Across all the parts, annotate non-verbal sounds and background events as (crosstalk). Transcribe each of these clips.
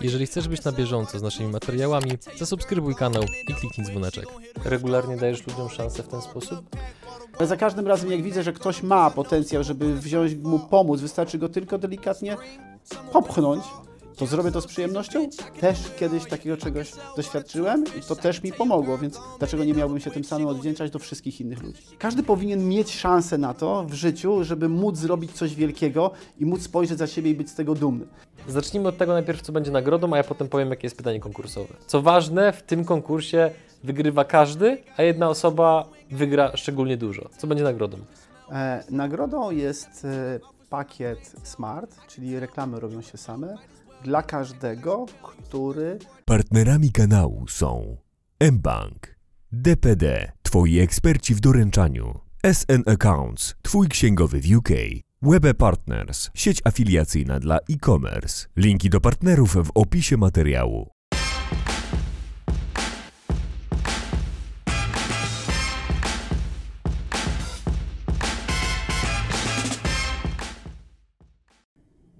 Jeżeli chcesz być na bieżąco z naszymi materiałami, zasubskrybuj kanał i kliknij dzwoneczek. Regularnie dajesz ludziom szansę w ten sposób? Ale za każdym razem, jak widzę, że ktoś ma potencjał, żeby wziąć mu pomóc, wystarczy go tylko delikatnie popchnąć, to zrobię to z przyjemnością. Też kiedyś takiego czegoś doświadczyłem i to też mi pomogło, więc dlaczego nie miałbym się tym samym odwdzięczać do wszystkich innych ludzi? Każdy powinien mieć szansę na to w życiu, żeby móc zrobić coś wielkiego i móc spojrzeć za siebie i być z tego dumny. Zacznijmy od tego najpierw, co będzie nagrodą, a ja potem powiem, jakie jest pytanie konkursowe. Co ważne, w tym konkursie wygrywa każdy, a jedna osoba wygra szczególnie dużo. Co będzie nagrodą? E, nagrodą jest e, pakiet Smart, czyli reklamy robią się same, dla każdego, który Partnerami kanału są mBank, DPD, Twoi eksperci w doręczaniu, SN Accounts, Twój księgowy w UK, Webe Partners, sieć afiliacyjna dla e-commerce. Linki do partnerów w opisie materiału.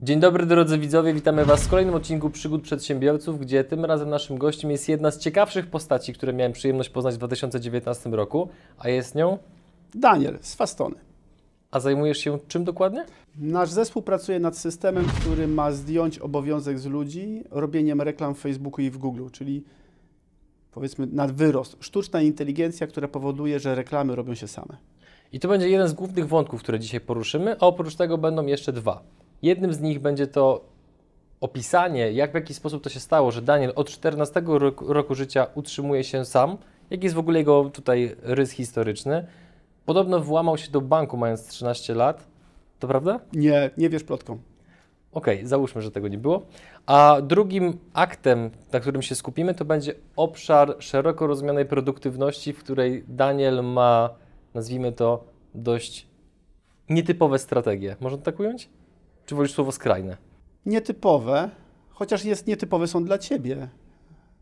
Dzień dobry drodzy widzowie, witamy Was w kolejnym odcinku Przygód Przedsiębiorców, gdzie tym razem naszym gościem jest jedna z ciekawszych postaci, które miałem przyjemność poznać w 2019 roku, a jest nią, Daniel z Fastony. a zajmujesz się czym dokładnie? Nasz zespół pracuje nad systemem, który ma zdjąć obowiązek z ludzi robieniem reklam w Facebooku i w Google, czyli powiedzmy nad wyrost. Sztuczna inteligencja, która powoduje, że reklamy robią się same. I to będzie jeden z głównych wątków, które dzisiaj poruszymy, a oprócz tego będą jeszcze dwa. Jednym z nich będzie to opisanie, jak w jaki sposób to się stało, że Daniel od 14 roku, roku życia utrzymuje się sam, jaki jest w ogóle jego tutaj rys historyczny. Podobno włamał się do banku mając 13 lat. To prawda? Nie, nie wiesz plotką. Okej, załóżmy, że tego nie było. A drugim aktem, na którym się skupimy, to będzie obszar szeroko rozumianej produktywności, w której Daniel ma, nazwijmy to, dość nietypowe strategie. Można to tak ująć? Czy wolisz słowo skrajne? Nietypowe, chociaż jest nietypowe są dla ciebie.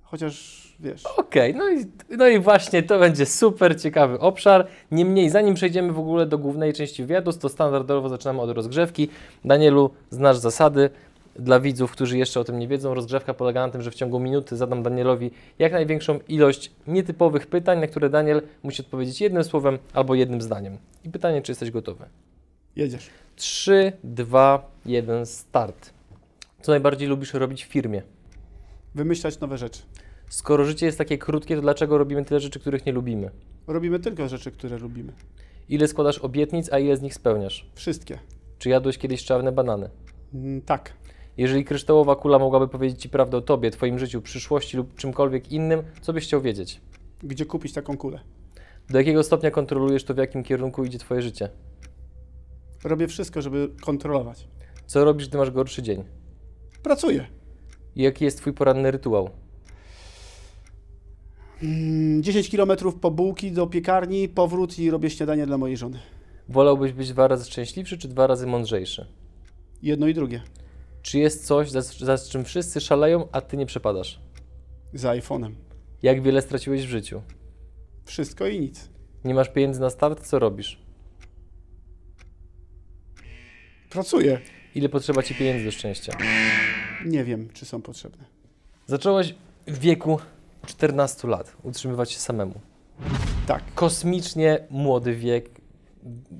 Chociaż wiesz. Okej, no, i, no i właśnie to będzie super ciekawy obszar. Niemniej, zanim przejdziemy w ogóle do głównej części wywiadu, to standardowo zaczynamy od rozgrzewki. Danielu, znasz zasady. Dla widzów, którzy jeszcze o tym nie wiedzą, rozgrzewka polega na tym, że w ciągu minuty zadam Danielowi jak największą ilość nietypowych pytań, na które Daniel musi odpowiedzieć jednym słowem albo jednym zdaniem. I pytanie, czy jesteś gotowy? Jedziesz. 3, 2, 1, start. Co najbardziej lubisz robić w firmie? Wymyślać nowe rzeczy. Skoro życie jest takie krótkie, to dlaczego robimy tyle rzeczy, których nie lubimy? Robimy tylko rzeczy, które lubimy. Ile składasz obietnic, a ile z nich spełniasz? Wszystkie. Czy jadłeś kiedyś czarne banany? Mm, tak. Jeżeli kryształowa kula mogłaby powiedzieć Ci prawdę o Tobie, Twoim życiu, przyszłości lub czymkolwiek innym, co byś chciał wiedzieć? Gdzie kupić taką kulę? Do jakiego stopnia kontrolujesz to, w jakim kierunku idzie Twoje życie? Robię wszystko, żeby kontrolować. Co robisz, gdy masz gorszy dzień? Pracuję. I jaki jest Twój poranny rytuał? Mm, 10 km po bułki do piekarni, powrót i robię śniadanie dla mojej żony. Wolałbyś być dwa razy szczęśliwszy, czy dwa razy mądrzejszy? Jedno i drugie. Czy jest coś, za, za czym wszyscy szaleją, a Ty nie przepadasz? Za iPhone'em. Jak wiele straciłeś w życiu? Wszystko i nic. Nie masz pieniędzy na start, co robisz? Pracuję. Ile potrzeba Ci pieniędzy do szczęścia? Nie wiem, czy są potrzebne. Zacząłeś w wieku 14 lat utrzymywać się samemu. Tak. Kosmicznie młody wiek.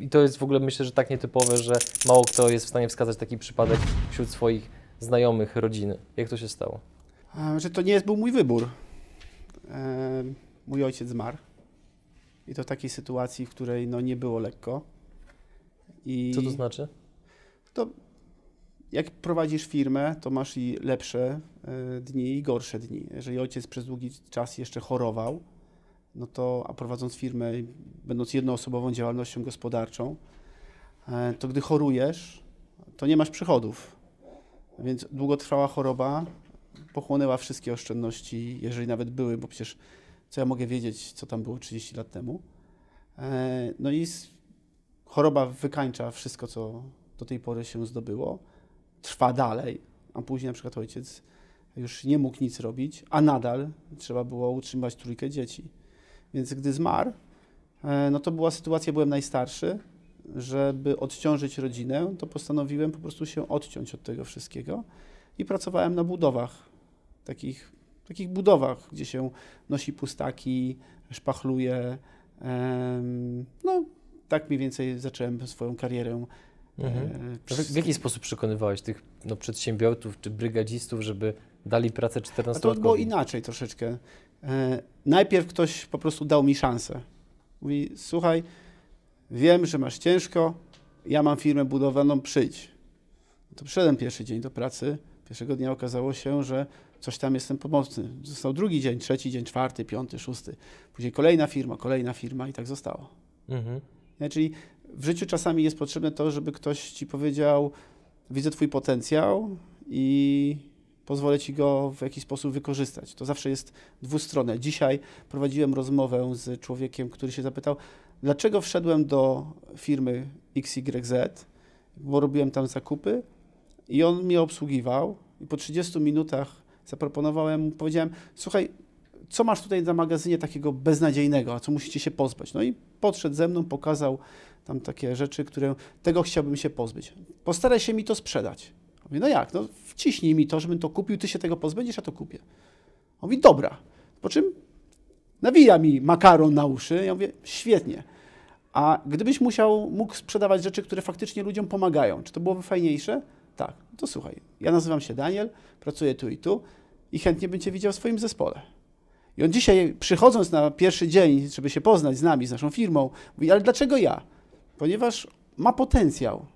I to jest w ogóle myślę, że tak nietypowe, że mało kto jest w stanie wskazać taki przypadek wśród swoich znajomych, rodziny. Jak to się stało? A, Że to nie jest, był mój wybór. E, mój ojciec zmarł. I to w takiej sytuacji, w której no, nie było lekko. I Co to znaczy? To jak prowadzisz firmę, to masz i lepsze e, dni i gorsze dni. Jeżeli ojciec przez długi czas jeszcze chorował, no to, a prowadząc firmę, będąc jednoosobową działalnością gospodarczą, e, to gdy chorujesz, to nie masz przychodów. Więc długotrwała choroba pochłonęła wszystkie oszczędności, jeżeli nawet były, bo przecież co ja mogę wiedzieć, co tam było 30 lat temu. E, No i choroba wykańcza wszystko, co do tej pory się zdobyło. Trwa dalej, a później na przykład ojciec już nie mógł nic robić, a nadal trzeba było utrzymywać trójkę dzieci. Więc gdy zmarł, e, no to była sytuacja, byłem najstarszy, żeby odciążyć rodzinę, to postanowiłem po prostu się odciąć od tego wszystkiego i pracowałem na budowach, takich, takich budowach, gdzie się nosi pustaki, szpachluje. No, tak mniej więcej zacząłem swoją karierę. Mhm. e, W, w jaki sposób przekonywałeś tych no, przedsiębiorców czy brygadzistów, żeby dali pracę A 14 to było inaczej troszeczkę. E, najpierw ktoś po prostu dał mi szansę. Mówi, słuchaj, wiem, że masz ciężko, ja mam firmę budowlaną, przyjdź. To przyszedłem pierwszy dzień do pracy. Pierwszego dnia okazało się, że coś tam jestem pomocny. Został drugi dzień, trzeci dzień, czwarty, piąty, szósty. Później kolejna firma, kolejna firma i tak zostało. Mhm. Nie? Czyli w życiu czasami jest potrzebne to, żeby ktoś ci powiedział, widzę twój potencjał i pozwolę ci go w jakiś sposób wykorzystać. To zawsze jest dwustronne. Dzisiaj prowadziłem rozmowę z człowiekiem, który się zapytał, dlaczego wszedłem do firmy XYZ, bo robiłem tam zakupy i on mnie obsługiwał i po 30 minutach zaproponowałem mu, powiedziałem, słuchaj, co masz tutaj na magazynie takiego beznadziejnego, a co musicie się pozbyć? No i podszedł ze mną, pokazał tam takie rzeczy, które tego chciałbym się pozbyć. Postaraj się mi to sprzedać. Ja Mówię, no jak? No wciśnij mi to, żebym to kupił, ty się tego pozbędziesz, ja to kupię. On mówi, dobra. Po czym nawija mi makaron na uszy. Ja mówię, świetnie. A gdybyś musiał, mógł sprzedawać rzeczy, które faktycznie ludziom pomagają, czy to byłoby fajniejsze? Tak. To słuchaj, ja nazywam się Daniel, pracuję tu i tu i chętnie bym Cię widział w swoim zespole. I on dzisiaj, przychodząc na pierwszy dzień, żeby się poznać z nami, z naszą firmą, mówi, ale dlaczego ja? Ponieważ ma potencjał.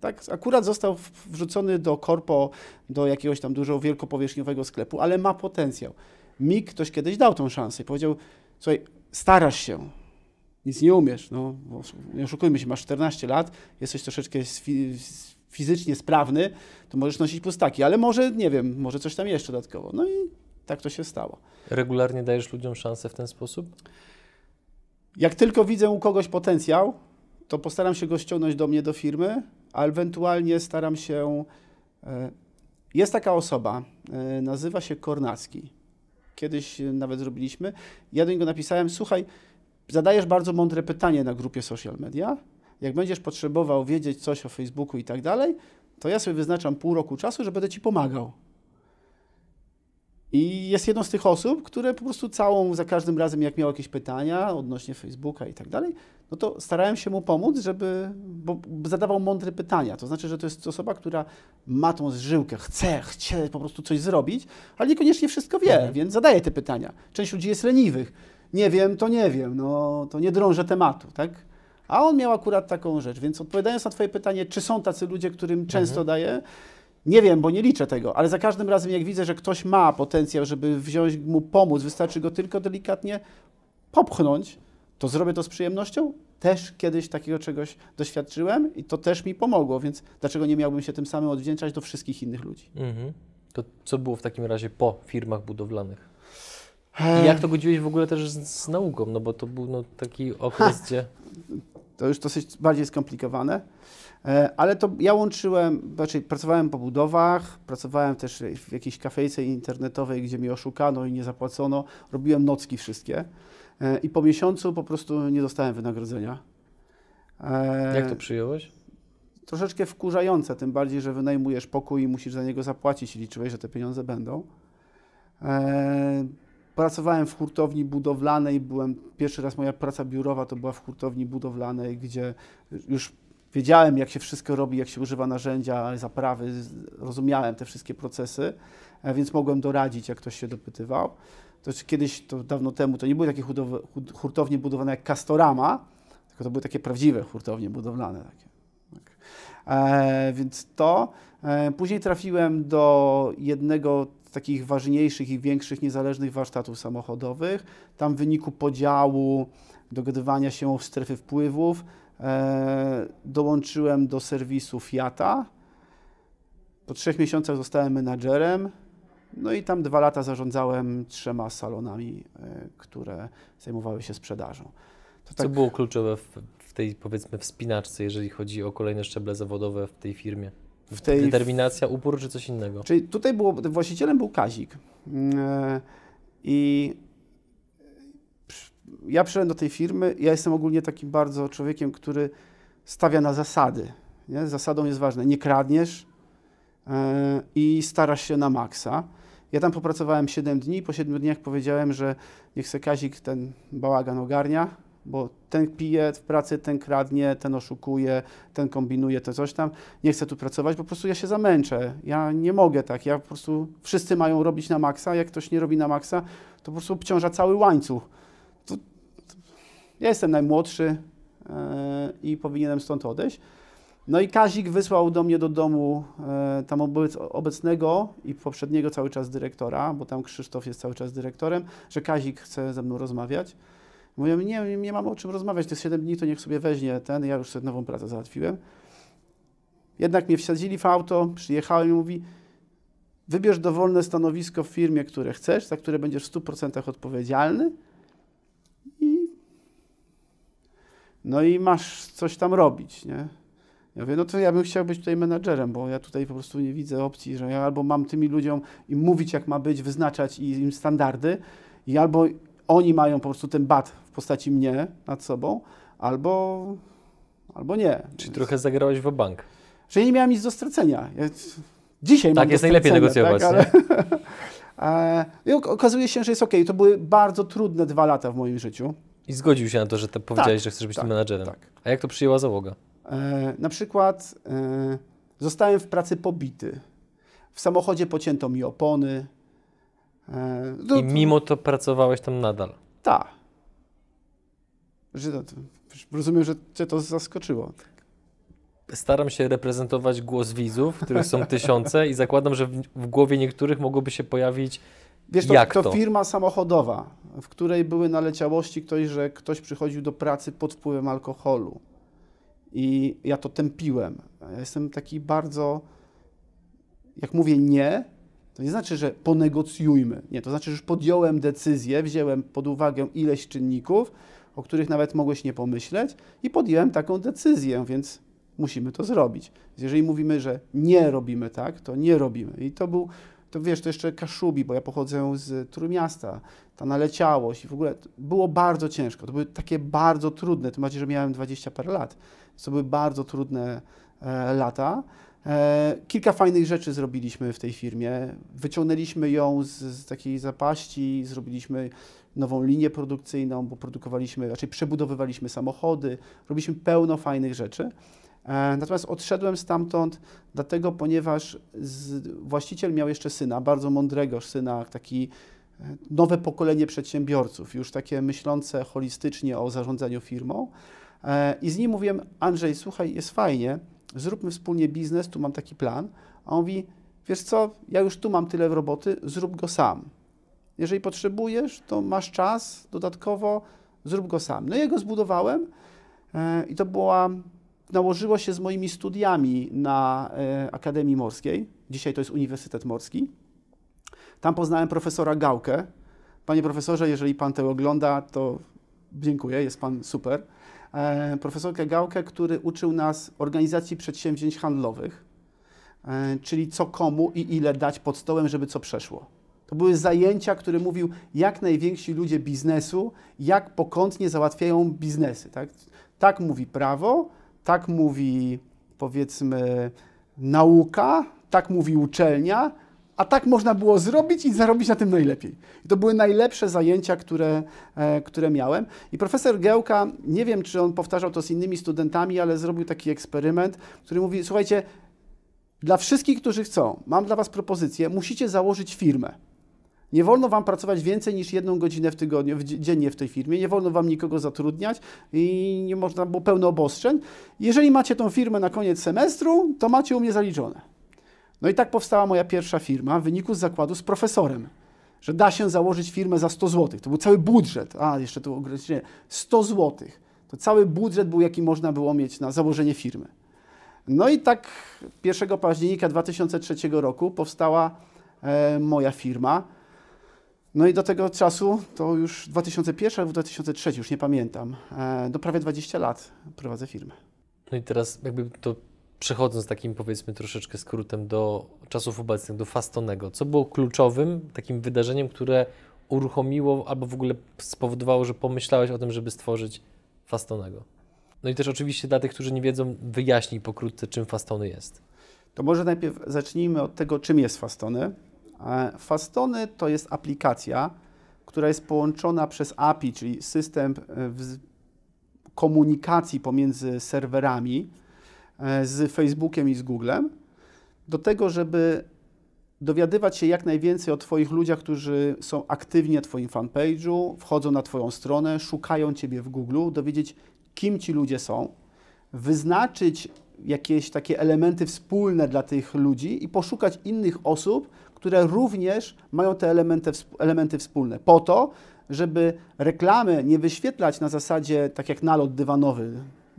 Tak, akurat został wrzucony do korpo, do jakiegoś tam dużo wielkopowierzchniowego sklepu, ale ma potencjał. Mi ktoś kiedyś dał tą szansę i powiedział, słuchaj, starasz się, nic nie umiesz, no, nie oszukujmy się, masz 14 lat, jesteś troszeczkę fizycznie sprawny, to możesz nosić pustaki, ale może, nie wiem, może coś tam jeszcze dodatkowo. No i tak to się stało. Regularnie dajesz ludziom szansę w ten sposób? Jak tylko widzę u kogoś potencjał, to postaram się go ściągnąć do mnie do firmy, a ewentualnie staram się. e, Jest taka osoba, e, nazywa się Kornacki. Kiedyś nawet zrobiliśmy. Ja do niego napisałem: Słuchaj, zadajesz bardzo mądre pytanie na grupie social media. Jak będziesz potrzebował wiedzieć coś o Facebooku i tak dalej, to ja sobie wyznaczam pół roku czasu, że będę ci pomagał. I jest jedną z tych osób, które po prostu całą, za każdym razem, jak miał jakieś pytania odnośnie Facebooka i tak dalej, no to starałem się mu pomóc, żeby, bo zadawał mądre pytania. To znaczy, że to jest osoba, która ma tą zżyłkę, chce, chce po prostu coś zrobić, ale niekoniecznie wszystko wie, Mhm. więc zadaje te pytania. Część ludzi jest leniwych. Nie wiem, to nie wiem, no to nie drążę tematu, tak? A on miał akurat taką rzecz, więc odpowiadając na Twoje pytanie, czy są tacy ludzie, którym często daję, nie wiem, bo nie liczę tego, ale za każdym razem, jak widzę, że ktoś ma potencjał, żeby wziąć mu pomóc, wystarczy go tylko delikatnie popchnąć, to zrobię to z przyjemnością. Też kiedyś takiego czegoś doświadczyłem i to też mi pomogło, więc dlaczego nie miałbym się tym samym odwdzięczać do wszystkich innych ludzi? Mhm. To co było w takim razie po firmach budowlanych? I jak to godziłeś w ogóle też z, z nauką? No bo to był no, taki okres, gdzie... To już dosyć bardziej skomplikowane. E, Ale to ja łączyłem, znaczy pracowałem po budowach, pracowałem też w jakiejś kafejce internetowej, gdzie mi oszukano i nie zapłacono. Robiłem nocki wszystkie. E, I po miesiącu po prostu nie dostałem wynagrodzenia. E, Jak to przyjąłeś? troszeczkę wkurzające, tym bardziej, że wynajmujesz pokój i musisz za niego zapłacić i liczyłeś, że te pieniądze będą. E, pracowałem w hurtowni budowlanej, byłem, pierwszy raz moja praca biurowa to była w hurtowni budowlanej, gdzie już wiedziałem, jak się wszystko robi, jak się używa narzędzia, zaprawy, rozumiałem te wszystkie procesy, więc mogłem doradzić, jak ktoś się dopytywał. To jest kiedyś, to dawno temu, to nie były takie hudowe- hud- hurtownie budowane jak Castorama, tylko to były takie prawdziwe hurtownie budowlane. Takie. Tak. E, więc to. E, później trafiłem do jednego z takich ważniejszych i większych niezależnych warsztatów samochodowych. Tam w wyniku podziału, dogadywania się o strefy wpływów, e, dołączyłem do serwisu Fiata. Po trzech miesiącach zostałem menadżerem. No i tam dwa lata zarządzałem trzema salonami, e, które zajmowały się sprzedażą. To Co było kluczowe w, w tej, powiedzmy, wspinaczce, jeżeli chodzi o kolejne szczeble zawodowe w tej firmie? w tej Determinacja, upór czy coś innego? Czyli tutaj było, właścicielem był Kazik. Mm, I przy- ja przyszedłem do tej firmy. Ja jestem ogólnie takim bardzo człowiekiem, który stawia na zasady. Nie? Zasadą jest ważne, nie kradniesz, e, i starasz się na maksa. Ja tam popracowałem 7 dni, po 7 dniach powiedziałem, że niech se Kazik ten bałagan ogarnia, bo ten pije w pracy, ten kradnie, ten oszukuje, ten kombinuje, to coś tam. Nie chcę tu pracować, po prostu ja się zamęczę. Ja nie mogę tak. Ja po prostu wszyscy mają robić na maksa. Jak ktoś nie robi na maksa, to po prostu obciąża cały łańcuch. To, to ja jestem najmłodszy yy, i powinienem stąd odejść. No i Kazik wysłał do mnie do domu e, tam obec, obecnego i poprzedniego cały czas dyrektora, bo tam Krzysztof jest cały czas dyrektorem, że Kazik chce ze mną rozmawiać. Mówię, nie, nie mam o czym rozmawiać, to jest 7 dni, to niech sobie weźmie ten, ja już sobie nową pracę załatwiłem. Jednak mnie wsadzili w auto, przyjechałem i mówi, wybierz dowolne stanowisko w firmie, które chcesz, za które będziesz w 100% odpowiedzialny i no i masz coś tam robić, nie? Ja mówię, no to ja bym chciał być tutaj menadżerem, bo ja tutaj po prostu nie widzę opcji, że ja albo mam tymi ludziom im mówić, jak ma być, wyznaczać im standardy, i albo oni mają po prostu ten bat w postaci mnie nad sobą, albo, albo nie. Czyli Więc, trochę zagrałeś w bank. Że ja nie miałem nic do stracenia. Ja, dzisiaj tak, mam jest najlepiej negocjować. Tak, ale, (laughs) e, I okazuje się, że jest ok. To były bardzo trudne dwa lata w moim życiu. I zgodził się na to, że te powiedziałeś, tak, że chcesz być tak, tym menadżerem. Tak. A jak to przyjęła załoga? E, na przykład e, zostałem w pracy pobity. W samochodzie pocięto mi opony. E, I mimo to pracowałeś tam nadal? Tak. Rozumiem, że cię to zaskoczyło. Staram się reprezentować głos widzów, których są tysiące i zakładam, że w, w głowie niektórych mogłoby się pojawić Wiesz, to, to, to firma samochodowa, w której były naleciałości ktoś, że ktoś przychodził do pracy pod wpływem alkoholu i ja to tępiłem. Ja jestem taki bardzo, jak mówię nie, to nie znaczy, że ponegocjujmy. Nie, to znaczy, że już podjąłem decyzję, wziąłem pod uwagę ileś czynników, o których nawet mogłeś nie pomyśleć i podjąłem taką decyzję, więc musimy to zrobić. Jeżeli mówimy, że nie robimy tak, to nie robimy. I to był, to wiesz, to jeszcze Kaszubi, bo ja pochodzę z Trójmiasta, ta naleciałość i w ogóle było bardzo ciężko. To były takie bardzo trudne, tym bardziej, że miałem 20 parę lat. To były bardzo trudne e, lata. E, kilka fajnych rzeczy zrobiliśmy w tej firmie. Wyciągnęliśmy ją z, z, takiej zapaści, zrobiliśmy nową linię produkcyjną, bo produkowaliśmy, raczej przebudowywaliśmy samochody, robiliśmy pełno fajnych rzeczy. E, natomiast odszedłem stamtąd dlatego, ponieważ z, właściciel miał jeszcze syna, bardzo mądrego syna, taki nowe pokolenie przedsiębiorców, już takie myślące holistycznie o zarządzaniu firmą. E, I z nim mówiłem, Andrzej, słuchaj, jest fajnie, zróbmy wspólnie biznes, tu mam taki plan. A on mówi, wiesz co, ja już tu mam tyle roboty, zrób go sam. Jeżeli potrzebujesz, to masz czas dodatkowo, zrób go sam. No i ja go zbudowałem e, i to była, nałożyło się z moimi studiami na e, Akademii Morskiej. Dzisiaj to jest Uniwersytet Morski. Tam poznałem profesora Gałkę. Panie profesorze, jeżeli pan to ogląda, to dziękuję, jest pan super. E, profesorkę Gałkę, który uczył nas organizacji przedsięwzięć handlowych, e, czyli co komu i ile dać pod stołem, żeby co przeszło. To były zajęcia, które mówił, jak najwięksi ludzie biznesu, jak pokątnie załatwiają biznesy. Tak, tak mówi prawo, tak mówi powiedzmy nauka, tak mówi uczelnia, a tak można było zrobić i zarobić na tym najlepiej. I to były najlepsze zajęcia, które, e, które miałem. I profesor Gełka, nie wiem, czy on powtarzał to z innymi studentami, ale zrobił taki eksperyment, który mówi, słuchajcie, dla wszystkich, którzy chcą, mam dla Was propozycję, musicie założyć firmę. Nie wolno Wam pracować więcej niż jedną godzinę w tygodniu, w dziennie w tej firmie, nie wolno Wam nikogo zatrudniać i nie można, było pełno obostrzeń. Jeżeli macie tą firmę na koniec semestru, to macie u mnie zaliczone. No i tak powstała moja pierwsza firma w wyniku z zakładu z profesorem, że da się założyć firmę za 100 zł. To był cały budżet, a jeszcze to ograniczenie, 100 zł. To cały budżet był, jaki można było mieć na założenie firmy. No i tak 1 października 2003 roku powstała e, moja firma. No i do tego czasu, to już 2001 albo 2003, już nie pamiętam, e, do prawie 20 lat prowadzę firmę. No i teraz jakby to przechodząc takim powiedzmy troszeczkę skrótem do czasów obecnych, do Fastonego, co było kluczowym takim wydarzeniem, które uruchomiło albo w ogóle spowodowało, że pomyślałeś o tym, żeby stworzyć Fastonego? No i też oczywiście dla tych, którzy nie wiedzą, wyjaśnij pokrótce, czym Fastony jest. To może najpierw zacznijmy od tego, czym jest Fastony. E, Fastony to jest aplikacja, która jest połączona przez API, czyli system e, komunikacji pomiędzy serwerami z Facebookiem i z Googlem, do tego, żeby dowiadywać się jak najwięcej o Twoich ludziach, którzy są aktywni na Twoim fanpage'u, wchodzą na Twoją stronę, szukają Ciebie w Google, dowiedzieć, kim ci ludzie są, wyznaczyć jakieś takie elementy wspólne dla tych ludzi i poszukać innych osób, które również mają te elementy, elementy wspólne, po to, żeby reklamy nie wyświetlać na zasadzie tak jak nalot dywanowy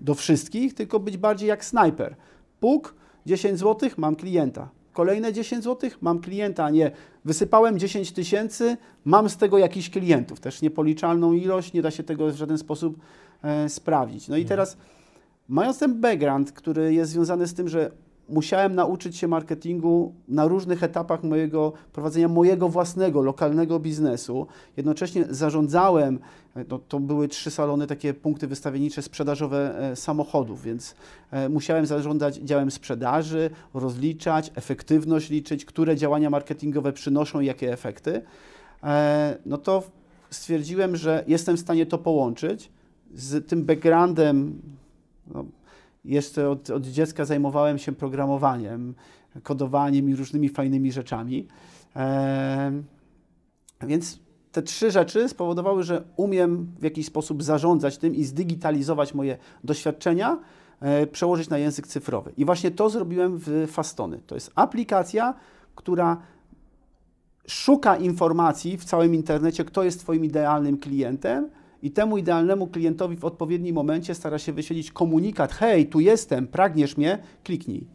do wszystkich, tylko być bardziej jak snajper. Puk, 10 zł, mam klienta. Kolejne 10 zł, mam klienta, a nie wysypałem 10 tysięcy, mam z tego jakiś klientów. Też niepoliczalną ilość, nie da się tego w żaden sposób e, sprawdzić. No i mhm. teraz, mając ten background, który jest związany z tym, że musiałem nauczyć się marketingu na różnych etapach mojego prowadzenia mojego własnego, lokalnego biznesu. Jednocześnie zarządzałem, no, to były trzy salony, takie punkty wystawiennicze sprzedażowe e, samochodów, więc e, musiałem zarządzać działem sprzedaży, rozliczać, efektywność liczyć, które działania marketingowe przynoszą jakie efekty. E, no to stwierdziłem, że jestem w stanie to połączyć z tym backgroundem, no, jeszcze od, od dziecka zajmowałem się programowaniem, kodowaniem i różnymi fajnymi rzeczami. Więc te trzy rzeczy spowodowały, że umiem w jakiś sposób zarządzać tym i zdigitalizować moje doświadczenia, e, przełożyć na język cyfrowy. I właśnie to zrobiłem w Fastony. To jest aplikacja, która szuka informacji w całym internecie, kto jest Twoim idealnym klientem, i temu idealnemu klientowi w odpowiednim momencie stara się wyświetlić komunikat: hej, tu jestem, pragniesz mnie, kliknij.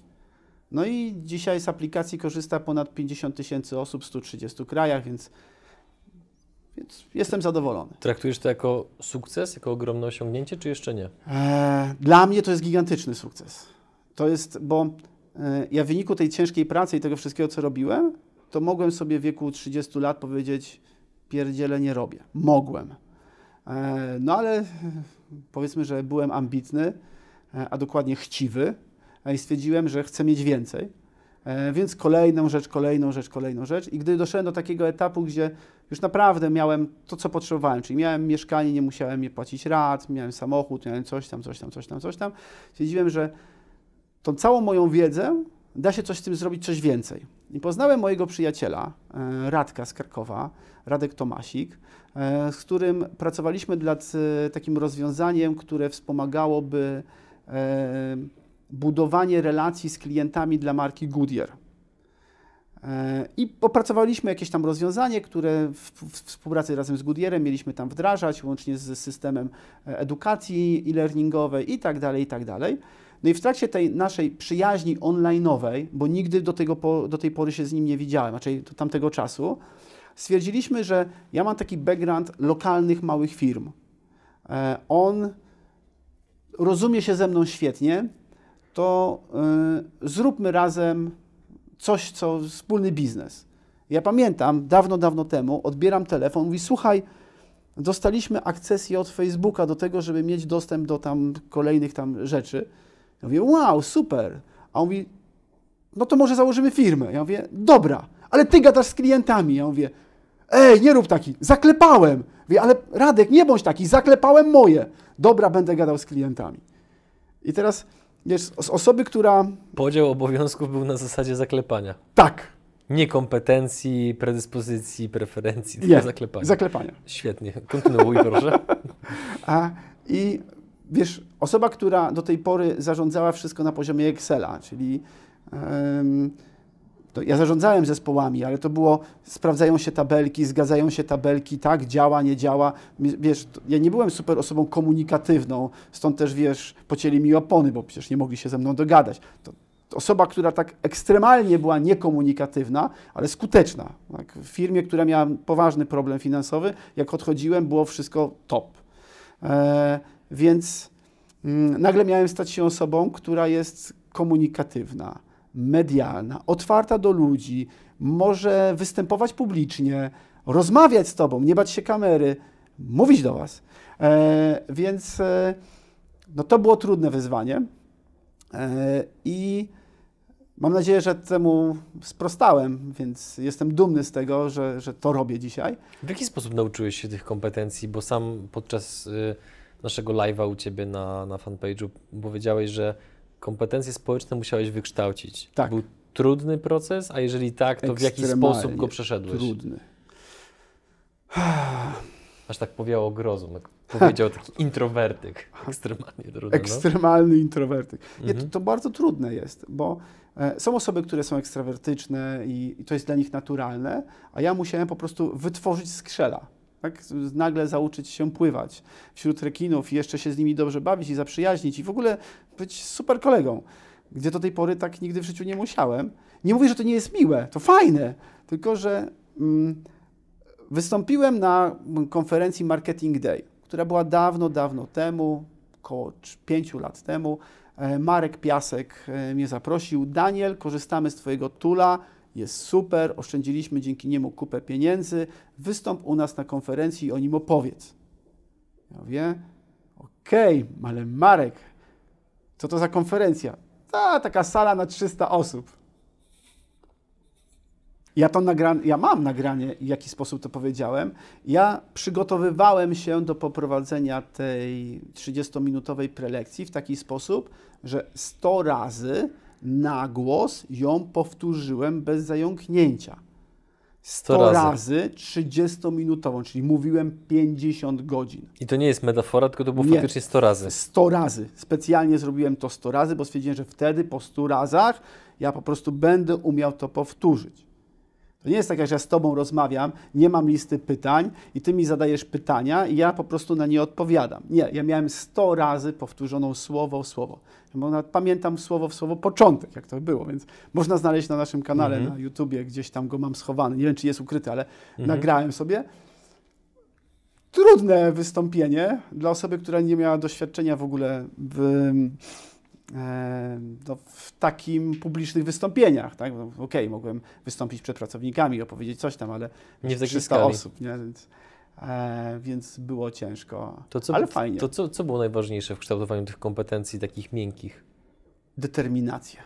No i dzisiaj z aplikacji korzysta ponad 50 tysięcy osób w 130 krajach, więc, więc jestem zadowolony. Traktujesz to jako sukces, jako ogromne osiągnięcie, czy jeszcze nie? Eee, dla mnie to jest gigantyczny sukces. To jest, bo e, ja w wyniku tej ciężkiej pracy i tego wszystkiego, co robiłem, to mogłem sobie w wieku 30 lat powiedzieć, pierdziele nie robię. Mogłem. E, no ale (laughs) powiedzmy, że byłem ambitny, e, a dokładnie chciwy e, i stwierdziłem, że chcę mieć więcej. Więc kolejną rzecz, kolejną rzecz, kolejną rzecz. I gdy doszedłem do takiego etapu, gdzie już naprawdę miałem to, co potrzebowałem, czyli miałem mieszkanie, nie musiałem je płacić rat, miałem samochód, miałem coś tam, coś tam, coś tam, coś tam, stwierdziłem, że tą całą moją wiedzę da się coś z tym zrobić, coś więcej. I poznałem mojego przyjaciela, Radka z Krakowa, Radek Tomasik, z którym pracowaliśmy nad e, takim rozwiązaniem, które wspomagałoby e, budowanie relacji z klientami dla marki Goodyear. I opracowaliśmy jakieś tam rozwiązanie, które w, współpracy razem z Goodyearem mieliśmy tam wdrażać, łącznie z systemem edukacji e-learningowej i tak dalej, i tak dalej. No i w trakcie tej naszej przyjaźni online'owej, bo nigdy do, tego, do tej pory się z nim nie widziałem, raczej do tamtego czasu, stwierdziliśmy, że ja mam taki background lokalnych małych firm. E, on rozumie się ze mną świetnie, to e, zróbmy razem coś, co wspólny biznes. Ja pamiętam, dawno, dawno temu odbieram telefon, mówi, słuchaj, dostaliśmy akcesję od Facebooka do tego, żeby mieć dostęp do tam kolejnych tam rzeczy. Ja mówię, wow, super. A on mówi, no to może założymy firmę. Ja mówię, dobra, ale ty gadasz z klientami. Ja mówię, Ej, nie rób taki, zaklepałem. Wie, ale Radek, nie bądź taki, zaklepałem moje. Dobra, będę gadał z klientami. I teraz, wiesz, osoby, która... Podział obowiązków był na zasadzie zaklepania. Tak. Nie kompetencji, predyspozycji, preferencji, tylko nie, zaklepania. zaklepania. Świetnie, kontynuuj proszę. (laughs) A, I wiesz, osoba, która do tej pory zarządzała wszystko na poziomie Excela, czyli... Um, to ja zarządzałem zespołami, ale to było, sprawdzają się tabelki, zgadzają się tabelki, tak, działa, nie działa. Wiesz, ja nie byłem super osobą komunikatywną, stąd też, wiesz, pocięli mi opony, bo przecież nie mogli się ze mną dogadać. To, osoba, która tak ekstremalnie była niekomunikatywna, ale skuteczna. Tak? W firmie, która miała poważny problem finansowy, jak odchodziłem, było wszystko top. E, więc mm, nagle miałem stać się osobą, która jest komunikatywna medialna, otwarta do ludzi, może występować publicznie, rozmawiać z Tobą, nie bać się kamery, mówić do Was. E, więc e, no to było trudne wyzwanie. E, I Mam nadzieję, że temu sprostałem, więc jestem dumny z tego, że, że to robię dzisiaj. W jaki sposób nauczyłeś się tych kompetencji? Bo sam podczas y, naszego live'a u Ciebie na, na fanpage'u powiedziałeś, że kompetencje społeczne musiałeś wykształcić. Tak. Był trudny proces, a jeżeli tak, to w jaki sposób go przeszedłeś? Trudny. Aż tak powiało grozą, jak powiedział taki (laughs) introwertyk. Ekstremalnie trudny. Ekstremalny introwertyk. Nie, to, Mhm. to bardzo trudne jest, bo e, są osoby, które są ekstrawertyczne i, i to jest dla nich naturalne, a ja musiałem po prostu wytworzyć skrzela. Tak? Nagle zauczyć się pływać wśród rekinów i jeszcze się z nimi dobrze bawić i zaprzyjaźnić i w ogóle być super kolegą, gdzie do tej pory tak nigdy w życiu nie musiałem. Nie mówię, że to nie jest miłe, to fajne, tylko że mm, wystąpiłem na konferencji Marketing Day, która była dawno, dawno temu, około cz- pięciu lat temu. E, Marek Piasek e, mnie zaprosił. Daniel, korzystamy z Twojego tula, jest super, oszczędziliśmy dzięki niemu kupę pieniędzy. Wystąp u nas na konferencji i o nim opowiedz. Ja mówię, okej, ale Marek, co to za konferencja? Ta, taka sala na 300 osób. Ja to nagra- ja mam nagranie, w jaki sposób to powiedziałem. Ja przygotowywałem się do poprowadzenia tej 30-minutowej prelekcji w taki sposób, że 100 razy na głos ją powtórzyłem bez zająknięcia. 100, 100 razy. razy 30-minutową, czyli mówiłem 50 godzin. I to nie jest metafora, tylko to było Nie. faktycznie 100 razy. 100 razy. Specjalnie zrobiłem to 100 razy, bo stwierdziłem, że wtedy po 100 razach ja po prostu będę umiał to powtórzyć. To nie jest tak, jak ja z Tobą rozmawiam, nie mam listy pytań i Ty mi zadajesz pytania i ja po prostu na nie odpowiadam. Nie, ja miałem 100 razy powtórzoną słowo w słowo. Bo nawet pamiętam słowo w słowo początek, jak to było, więc można znaleźć na naszym kanale Mhm. na YouTubie, gdzieś tam go mam schowany. Nie wiem, czy jest ukryty, ale Mhm. nagrałem sobie. Trudne wystąpienie dla osoby, która nie miała doświadczenia w ogóle w, no, w takim publicznych wystąpieniach. Tak? No, Okej, mogłem wystąpić przed pracownikami, opowiedzieć coś tam, ale Nie w takiej 300 skali. osób, nie? Więc, e, więc było ciężko, To co, ale fajnie. To co, co było najważniejsze w kształtowaniu tych kompetencji takich miękkich? Determinacja.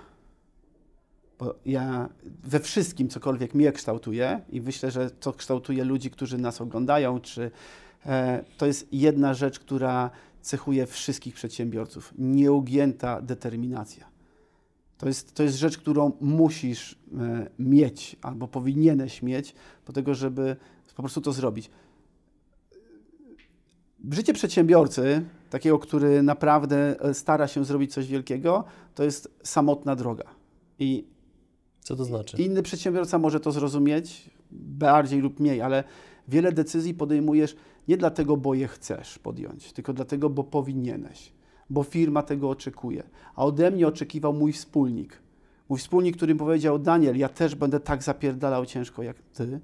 Bo ja we wszystkim, cokolwiek mnie kształtuje i myślę, że to kształtuje ludzi, którzy nas oglądają, czy e, to jest jedna rzecz, która cechuje wszystkich przedsiębiorców. Nieugięta determinacja. To jest, to jest rzecz, którą musisz e, mieć albo powinieneś mieć po tego, żeby po prostu to zrobić. Życie przedsiębiorcy, takiego, który naprawdę e, stara się zrobić coś wielkiego, to jest samotna droga. I Co to znaczy? inny przedsiębiorca może to zrozumieć bardziej lub mniej, ale wiele decyzji podejmujesz nie dlatego, bo je chcesz podjąć, tylko dlatego, bo powinieneś, bo firma tego oczekuje. A ode mnie oczekiwał mój wspólnik. Mój wspólnik, który powiedział: Daniel, ja też będę tak zapierdalał ciężko jak ty,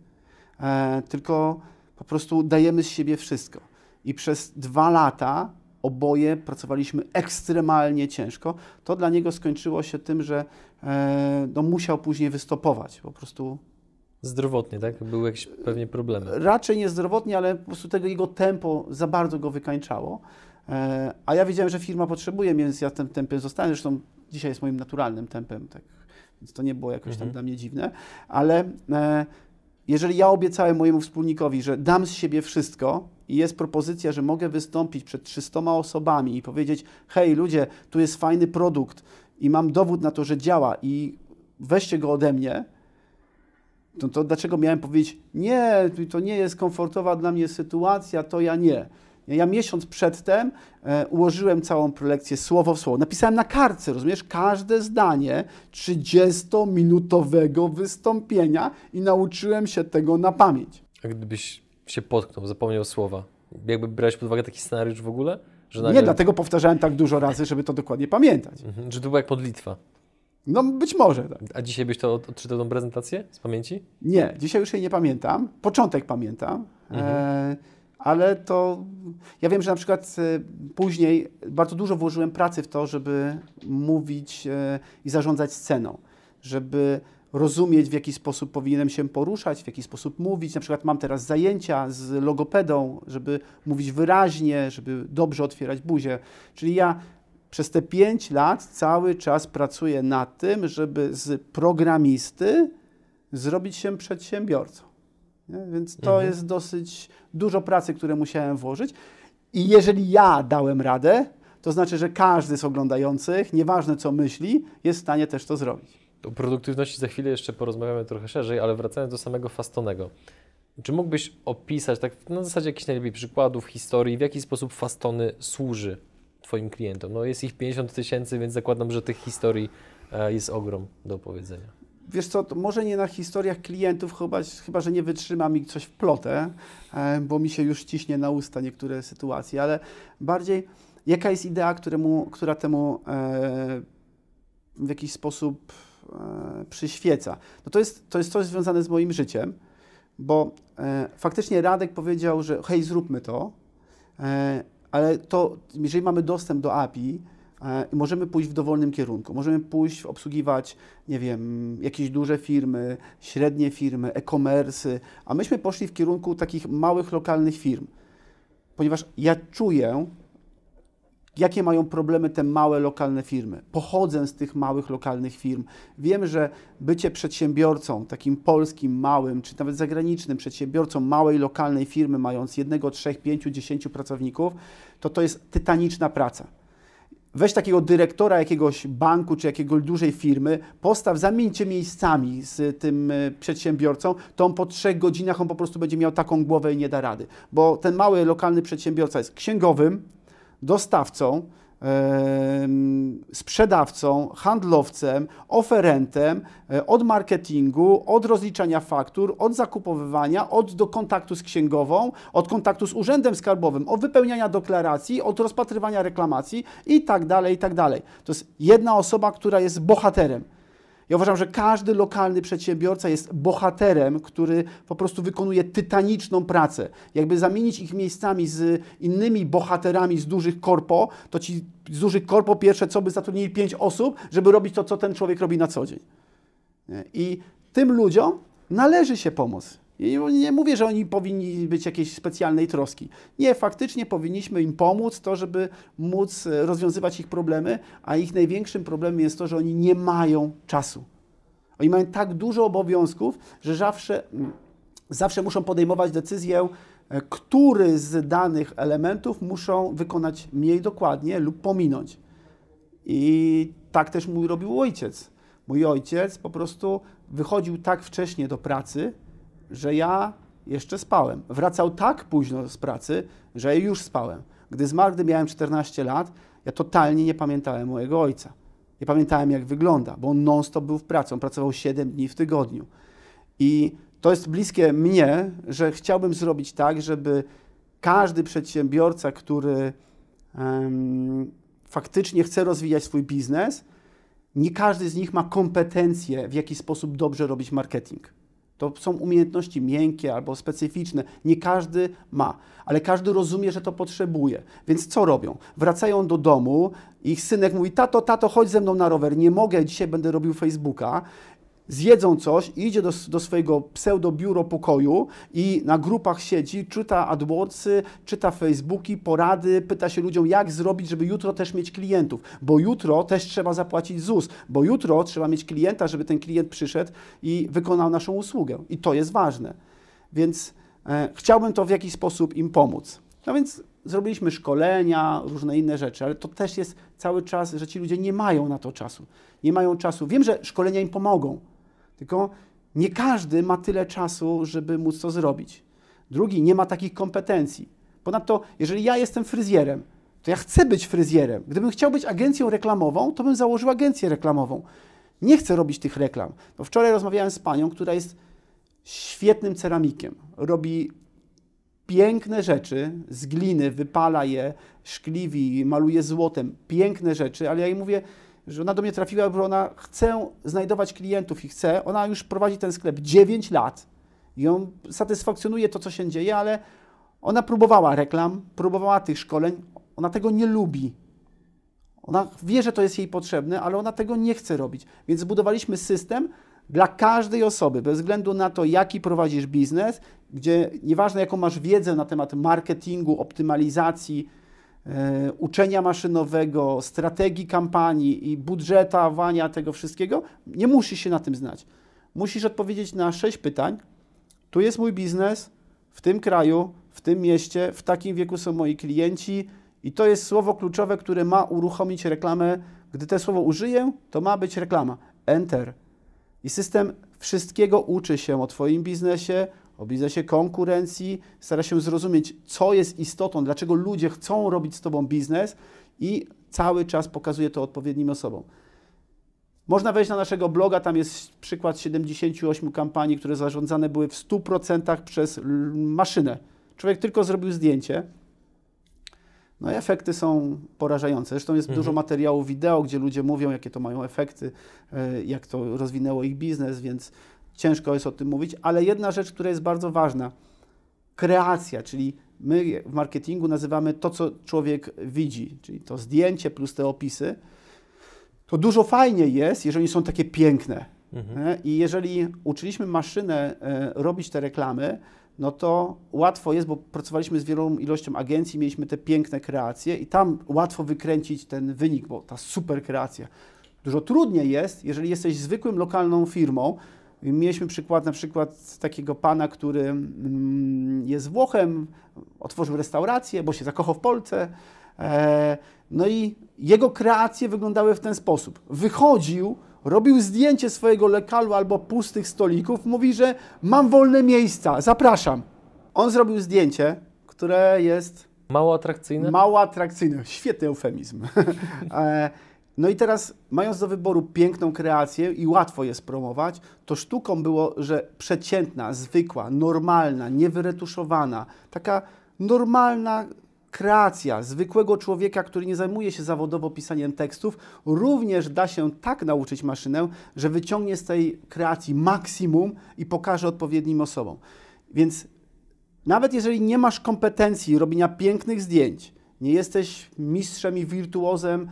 e, tylko po prostu dajemy z siebie wszystko. I przez dwa lata oboje pracowaliśmy ekstremalnie ciężko. To dla niego skończyło się tym, że e, no, musiał później wystopować. Po prostu Zdrowotnie, tak? Były jakieś pewnie problemy. raczej niezdrowotnie, ale po prostu tego jego tempo za bardzo go wykańczało. E, a ja wiedziałem, że firma potrzebuje mnie, więc ja tym tempem zostałem. Zresztą dzisiaj jest moim naturalnym tempem, tak, więc to nie było jakoś tam Mhm. dla mnie dziwne. Ale e, jeżeli ja obiecałem mojemu wspólnikowi, że dam z siebie wszystko i jest propozycja, że mogę wystąpić przed 300 osobami i powiedzieć: Hej, ludzie, tu jest fajny produkt i mam dowód na to, że działa i weźcie go ode mnie, to, to dlaczego miałem powiedzieć, nie, to nie jest komfortowa dla mnie sytuacja, to ja nie. Ja miesiąc przedtem e, ułożyłem całą prelekcję słowo w słowo. Napisałem na kartce, rozumiesz, każde zdanie 30-minutowego wystąpienia i nauczyłem się tego na pamięć. A gdybyś się potknął, zapomniał słowa, jakby brałeś pod uwagę taki scenariusz w ogóle? Że Nie, dlatego powtarzałem tak dużo razy, żeby to dokładnie pamiętać. Mhm, że to była jak modlitwa. No być może tak. A dzisiaj byś to od- odczytał tą prezentację z pamięci? Nie, dzisiaj już jej nie pamiętam. Początek pamiętam, Mhm. e, ale to. Ja wiem, że na przykład e, później bardzo dużo włożyłem pracy w to, żeby mówić e, i zarządzać sceną, żeby rozumieć, w jaki sposób powinienem się poruszać, w jaki sposób mówić. Na przykład mam teraz zajęcia z logopedą, żeby mówić wyraźnie, żeby dobrze otwierać buzię. Czyli ja Przez te 5 lat cały czas pracuję nad tym, żeby z programisty zrobić się przedsiębiorcą. Nie? Więc to Mhm. jest dosyć dużo pracy, które musiałem włożyć. I jeżeli ja dałem radę, to znaczy, że każdy z oglądających, nieważne co myśli, jest w stanie też to zrobić. O produktywności za chwilę jeszcze porozmawiamy trochę szerzej, ale wracając do samego Fastonego. Czy mógłbyś opisać, tak na zasadzie jakichś najlepiej przykładów, historii, w jaki sposób Fastony służy Twoim klientom? No jest ich 50 tysięcy, więc zakładam, że tych historii e, jest ogrom do opowiedzenia. Wiesz co, może nie na historiach klientów, chyba, chyba że nie wytrzyma mi coś w plotę, e, bo mi się już ciśnie na usta niektóre sytuacje, ale bardziej jaka jest idea, któremu, która temu e, w jakiś sposób przyświeca. No to, jest, to jest coś związane z moim życiem, bo faktycznie Radek powiedział, że hej, zróbmy to, ale to, jeżeli mamy dostęp do API, e, i możemy pójść w dowolnym kierunku. Możemy pójść, obsługiwać, nie wiem, jakieś duże firmy, średnie firmy, e-commerce, a myśmy poszli w kierunku takich małych, lokalnych firm. Ponieważ ja czuję, jakie mają problemy te małe, lokalne firmy. Pochodzę z tych małych, lokalnych firm. Wiem, że bycie przedsiębiorcą, takim polskim, małym, czy nawet zagranicznym przedsiębiorcą małej, lokalnej firmy, mając jednego, trzech, pięciu, dziesięciu pracowników, to to jest tytaniczna praca. Weź takiego dyrektora jakiegoś banku czy jakiejś dużej firmy, postaw, zamieńcie miejscami z tym e, przedsiębiorcą, to on po trzech godzinach on po prostu będzie miał taką głowę i nie da rady. Bo ten mały lokalny przedsiębiorca jest księgowym, dostawcą, sprzedawcą, handlowcem, oferentem, e, od marketingu, od rozliczania faktur, od zakupowywania, od do kontaktu z księgową, od kontaktu z urzędem skarbowym, od wypełniania deklaracji, od rozpatrywania reklamacji i tak dalej, i tak dalej. To jest jedna osoba, która jest bohaterem. Ja uważam, że każdy lokalny przedsiębiorca jest bohaterem, który po prostu wykonuje tytaniczną pracę. Jakby zamienić ich miejscami z innymi bohaterami z dużych korpo, to ci z dużych korpo pierwsze co by zatrudnili pięć osób, żeby robić to, co ten człowiek robi na co dzień. I tym ludziom należy się pomóc. I nie mówię, że oni powinni być jakiejś specjalnej troski. Nie, faktycznie powinniśmy im pomóc, to żeby móc e, rozwiązywać ich problemy, a ich największym problemem jest to, że oni nie mają czasu. Oni mają tak dużo obowiązków, że zawsze, mm, zawsze muszą podejmować decyzję, e, który z danych elementów muszą wykonać mniej dokładnie lub pominąć. I tak też mój robił ojciec. Mój ojciec po prostu wychodził tak wcześnie do pracy, że ja jeszcze spałem. Wracał tak późno z pracy, że już spałem. Gdy zmarł, gdy miałem 14 lat, ja totalnie nie pamiętałem mojego ojca. Nie pamiętałem, jak wygląda, bo on non-stop był w pracy. On pracował 7 dni w tygodniu. I to jest bliskie mnie, że chciałbym zrobić tak, żeby każdy przedsiębiorca, który em, faktycznie chce rozwijać swój biznes, nie każdy z nich ma kompetencje, w jaki sposób dobrze robić marketing. To są umiejętności miękkie albo specyficzne. Nie każdy ma, ale każdy rozumie, że to potrzebuje. Więc co robią? Wracają do domu, ich synek mówi: Tato, tato, chodź ze mną na rower. Nie mogę, dzisiaj będę robił Facebooka. Zjedzą coś, idzie do, do swojego pseudo-biuro pokoju i na grupach siedzi, czyta AdWordsy, czyta Facebooki, porady, pyta się ludziom, jak zrobić, żeby jutro też mieć klientów. Bo jutro też trzeba zapłacić ZUS, bo jutro trzeba mieć klienta, żeby ten klient przyszedł i wykonał naszą usługę. I to jest ważne. Więc e, chciałbym to w jakiś sposób im pomóc. No więc zrobiliśmy szkolenia, różne inne rzeczy, ale to też jest cały czas, że ci ludzie nie mają na to czasu. Nie mają czasu. Wiem, że szkolenia im pomogą, tylko nie każdy ma tyle czasu, żeby móc to zrobić. Drugi nie ma takich kompetencji. Ponadto, jeżeli ja jestem fryzjerem, to ja chcę być fryzjerem. Gdybym chciał być agencją reklamową, to bym założył agencję reklamową. Nie chcę robić tych reklam. Wczoraj rozmawiałem z panią, która jest świetnym ceramikiem. Robi piękne rzeczy z gliny, wypala je, szkliwi, maluje złotem. Piękne rzeczy, ale ja jej mówię, że ona do mnie trafiła, bo ona chce znajdować klientów i chce. Ona już prowadzi ten sklep 9 lat i ją satysfakcjonuje to, co się dzieje, ale ona próbowała reklam, próbowała tych szkoleń, ona tego nie lubi. Ona wie, że to jest jej potrzebne, ale ona tego nie chce robić. Więc zbudowaliśmy system dla każdej osoby, bez względu na to, jaki prowadzisz biznes, gdzie nieważne, jaką masz wiedzę na temat marketingu, optymalizacji, uczenia maszynowego, strategii kampanii i budżetowania tego wszystkiego, nie musisz się na tym znać. Musisz odpowiedzieć na sześć pytań. Tu jest mój biznes, w tym kraju, w tym mieście, w takim wieku są moi klienci i to jest słowo kluczowe, które ma uruchomić reklamę. Gdy to słowo użyję, to ma być reklama. Enter. I system wszystkiego uczy się o Twoim biznesie, o biznesie konkurencji, stara się zrozumieć, co jest istotą, dlaczego ludzie chcą robić z Tobą biznes i cały czas pokazuje to odpowiednim osobom. Można wejść na naszego bloga, tam jest przykład 78 kampanii, które zarządzane były w 100% przez maszynę. Człowiek tylko zrobił zdjęcie. No i efekty są porażające. Zresztą jest mhm. dużo materiałów wideo, gdzie ludzie mówią, jakie to mają efekty, e, jak to rozwinęło ich biznes, więc ciężko jest o tym mówić. Ale jedna rzecz, która jest bardzo ważna, kreacja, czyli my w marketingu nazywamy to, co człowiek widzi, czyli to zdjęcie plus te opisy to dużo fajniej jest, jeżeli są takie piękne. Mhm. I jeżeli uczyliśmy maszynę e, robić te reklamy, no to łatwo jest, bo pracowaliśmy z wielą ilością agencji, mieliśmy te piękne kreacje i tam łatwo wykręcić ten wynik, bo ta super kreacja. Dużo trudniej jest, jeżeli jesteś zwykłym lokalną firmą. Mieliśmy przykład na przykład takiego pana, który mm, jest Włochem, otworzył restaurację, bo się zakochał w Polsce. E, no i jego kreacje wyglądały w ten sposób. Wychodził, robił zdjęcie swojego lokalu albo pustych stolików, mówi, że mam wolne miejsca, zapraszam. On zrobił zdjęcie, które jest. Mało atrakcyjne? Mało atrakcyjne. Świetny eufemizm. (laughs) No i teraz, mając do wyboru piękną kreację i łatwo je promować, to sztuką było, że przeciętna, zwykła, normalna, niewyretuszowana, taka normalna kreacja zwykłego człowieka, który nie zajmuje się zawodowo pisaniem tekstów, również da się tak nauczyć maszynę, że wyciągnie z tej kreacji maksimum i pokaże odpowiednim osobom. Więc nawet jeżeli nie masz kompetencji robienia pięknych zdjęć, nie jesteś mistrzem i wirtuozem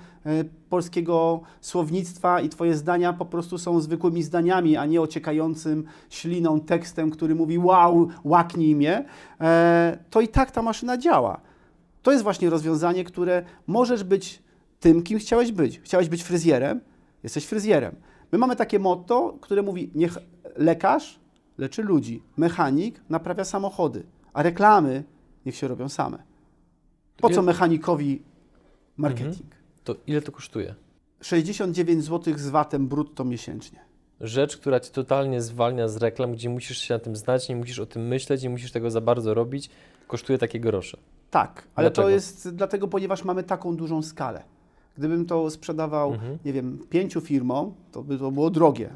polskiego słownictwa i Twoje zdania po prostu są zwykłymi zdaniami, a nie ociekającym śliną tekstem, który mówi wow, łaknij mnie, e, to i tak ta maszyna działa. To jest właśnie rozwiązanie, które możesz być tym, kim chciałeś być. Chciałeś być fryzjerem, jesteś fryzjerem. My mamy takie motto, które mówi: niech lekarz leczy ludzi, mechanik naprawia samochody, a reklamy niech się robią same. Po co mechanikowi marketing? To ile to kosztuje? 69 zł z VAT-em brutto miesięcznie. Rzecz, która ci totalnie zwalnia z reklam, gdzie musisz się na tym znać, nie musisz o tym myśleć, nie musisz tego za bardzo robić, kosztuje takie grosze. Tak, ale Dlaczego? to jest dlatego, ponieważ mamy taką dużą skalę. Gdybym to sprzedawał, mhm. nie wiem, pięciu firmom, to by to było drogie.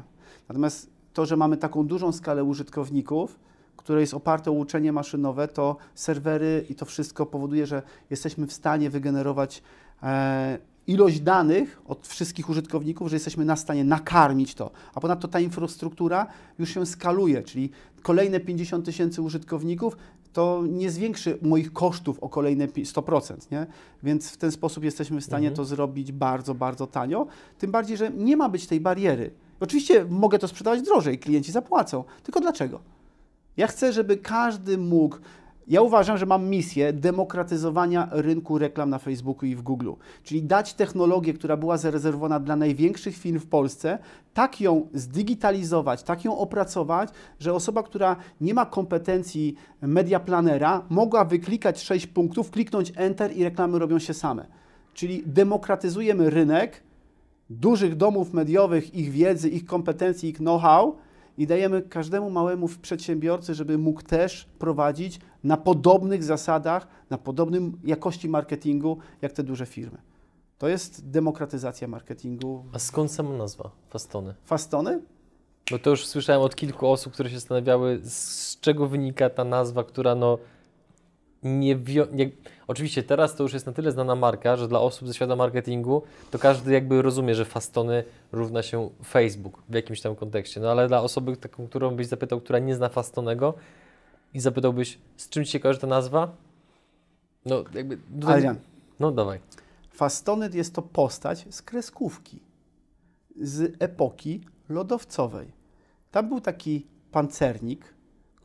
Natomiast to, że mamy taką dużą skalę użytkowników, które jest oparte o uczenie maszynowe, to serwery i to wszystko powoduje, że jesteśmy w stanie wygenerować e, ilość danych od wszystkich użytkowników, że jesteśmy na stanie nakarmić to. A ponadto ta infrastruktura już się skaluje, czyli kolejne 50 tysięcy użytkowników to nie zwiększy moich kosztów o kolejne 100%, nie? Więc w ten sposób jesteśmy w stanie mhm. to zrobić bardzo, bardzo tanio. Tym bardziej, że nie ma być tej bariery. Oczywiście mogę to sprzedawać drożej, klienci zapłacą. Tylko dlaczego? Ja chcę, żeby każdy mógł ja uważam, że mam misję demokratyzowania rynku reklam na Facebooku i w Google, czyli dać technologię, która była zarezerwowana dla największych firm w Polsce, tak ją zdigitalizować, tak ją opracować, że osoba, która nie ma kompetencji media planera, mogła wyklikać sześć punktów, kliknąć Enter i reklamy robią się same. Czyli demokratyzujemy rynek dużych domów mediowych, ich wiedzy, ich kompetencji, ich know-how i dajemy każdemu małemu przedsiębiorcy, żeby mógł też prowadzić na podobnych zasadach, na podobnym jakości marketingu, jak te duże firmy. To jest demokratyzacja marketingu. A skąd sama nazwa Fastony? Fastony? Bo to już słyszałem od kilku osób, które się zastanawiały, z czego wynika ta nazwa, która no nie, nie, Oczywiście teraz to już jest na tyle znana marka, że dla osób ze świata marketingu to każdy jakby rozumie, że Fastony równa się Facebook w jakimś tam kontekście. No ale dla osoby, taką, którą byś zapytał, która nie zna Fastonego i zapytałbyś, z czym się kojarzy ta nazwa? No jakby... Tutaj... Adrian. No dawaj. Fastony jest to postać z kreskówki, z epoki lodowcowej. Tam był taki pancernik,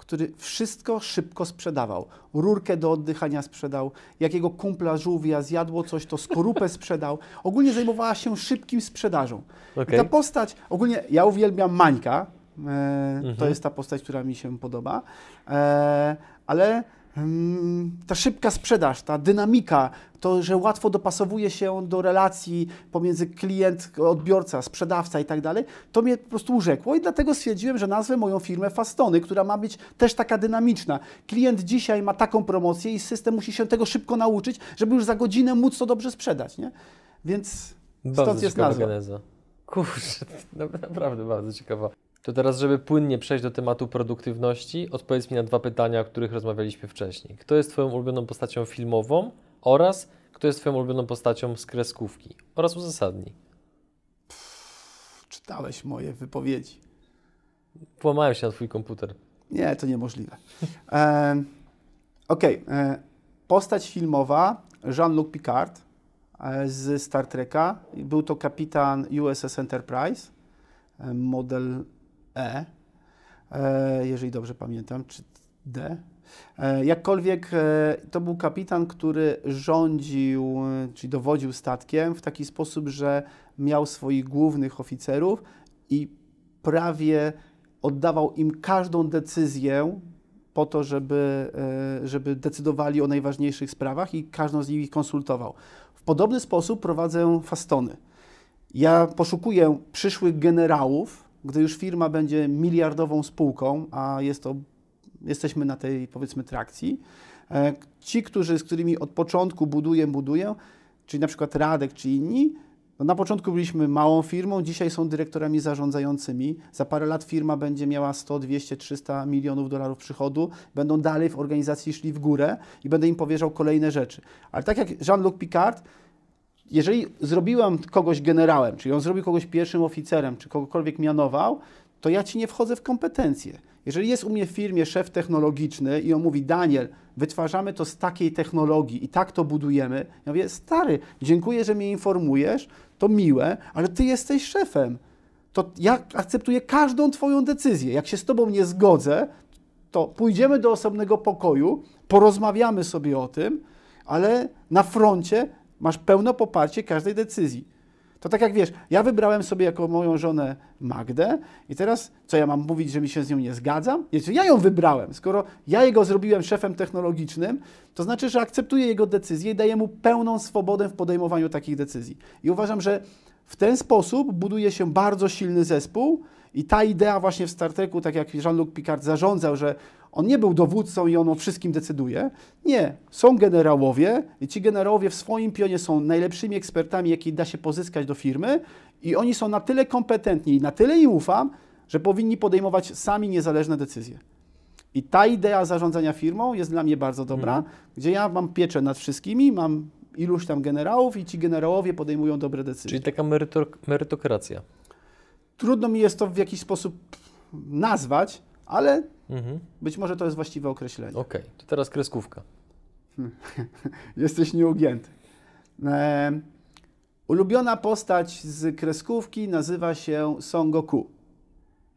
który wszystko szybko sprzedawał. Rurkę do oddychania sprzedał, jakiego kumpla żółwia zjadło coś, to skorupę sprzedał. Ogólnie zajmowała się szybkim sprzedażą. Okej. Ta postać, ogólnie ja uwielbiam Mańka, e, to Mhm. jest ta postać, która mi się podoba, e, ale ta szybka sprzedaż, ta dynamika, to, że łatwo dopasowuje się do relacji pomiędzy klient, odbiorca, sprzedawca i tak dalej, to mnie po prostu urzekło i dlatego stwierdziłem, że nazwę moją firmę Fastony, która ma być też taka dynamiczna. Klient dzisiaj ma taką promocję i system musi się tego szybko nauczyć, żeby już za godzinę móc to dobrze sprzedać, nie? Więc Bardzo stąd jest nazwa. geneza. Kurczę, (laughs) no, naprawdę bardzo ciekawa. To teraz, żeby płynnie przejść do tematu produktywności, odpowiedz mi na dwa pytania, o których rozmawialiśmy wcześniej. Kto jest Twoją ulubioną postacią filmową oraz kto jest Twoją ulubioną postacią z kreskówki? Oraz uzasadnij. czytałeś moje wypowiedzi. Włamałem się na Twój komputer. Nie, to niemożliwe. E, Okej. e, Postać filmowa Jean-Luc Picard e, z Star Treka. Był to kapitan USS Enterprise, e, model E, e, jeżeli dobrze pamiętam, czy D. E, Jakkolwiek e, to był kapitan, który rządził, czyli dowodził statkiem w taki sposób, że miał swoich głównych oficerów i prawie oddawał im każdą decyzję po to, żeby, żeby decydowali o najważniejszych sprawach i każdą z nich konsultował. W podobny sposób prowadzę fastony. Ja poszukuję przyszłych generałów, gdy już firma będzie miliardową spółką, a jest to, jesteśmy na tej powiedzmy trakcji. E, Ci, którzy, z którymi od początku buduję, buduję, czyli na przykład Radek czy inni, no na początku byliśmy małą firmą, dzisiaj są dyrektorami zarządzającymi. Za parę lat firma będzie miała 100, 200, 300 milionów dolarów przychodu. Będą dalej w organizacji szli w górę i będę im powierzał kolejne rzeczy. Ale tak jak Jean-Luc Picard, jeżeli zrobiłem kogoś generałem, czyli on zrobił kogoś pierwszym oficerem, czy kogokolwiek mianował, to ja ci nie wchodzę w kompetencje. Jeżeli jest u mnie w firmie szef technologiczny i on mówi, Daniel, wytwarzamy to z takiej technologii i tak to budujemy, ja mówię, stary, dziękuję, że mnie informujesz, to miłe, ale ty jesteś szefem. To ja akceptuję każdą twoją decyzję. Jak się z tobą nie zgodzę, to pójdziemy do osobnego pokoju, porozmawiamy sobie o tym, ale na froncie masz pełne poparcie każdej decyzji. To tak jak wiesz, ja wybrałem sobie jako moją żonę Magdę i teraz co ja mam mówić, że mi się z nią nie zgadzam? Jeśli ja ją wybrałem, skoro ja jego zrobiłem szefem technologicznym, to znaczy, że akceptuję jego decyzję i daję mu pełną swobodę w podejmowaniu takich decyzji. I uważam, że w ten sposób buduje się bardzo silny zespół i ta idea właśnie w Star Treku, tak jak Jean-Luc Picard zarządzał, że on nie był dowódcą i on o wszystkim decyduje. Nie, są generałowie i ci generałowie w swoim pionie są najlepszymi ekspertami, jakich da się pozyskać do firmy i oni są na tyle kompetentni i na tyle im ufam, że powinni podejmować sami niezależne decyzje. I ta idea zarządzania firmą jest dla mnie bardzo dobra, gdzie ja mam pieczę nad wszystkimi, mam iluś tam generałów i ci generałowie podejmują dobre decyzje. Czyli taka merytor- merytokracja. Trudno mi jest to w jakiś sposób nazwać, ale Mhm. być może to jest właściwe określenie. Okej, to teraz kreskówka. (laughs) Jesteś nieugięty. E, ulubiona postać z kreskówki nazywa się Son Goku.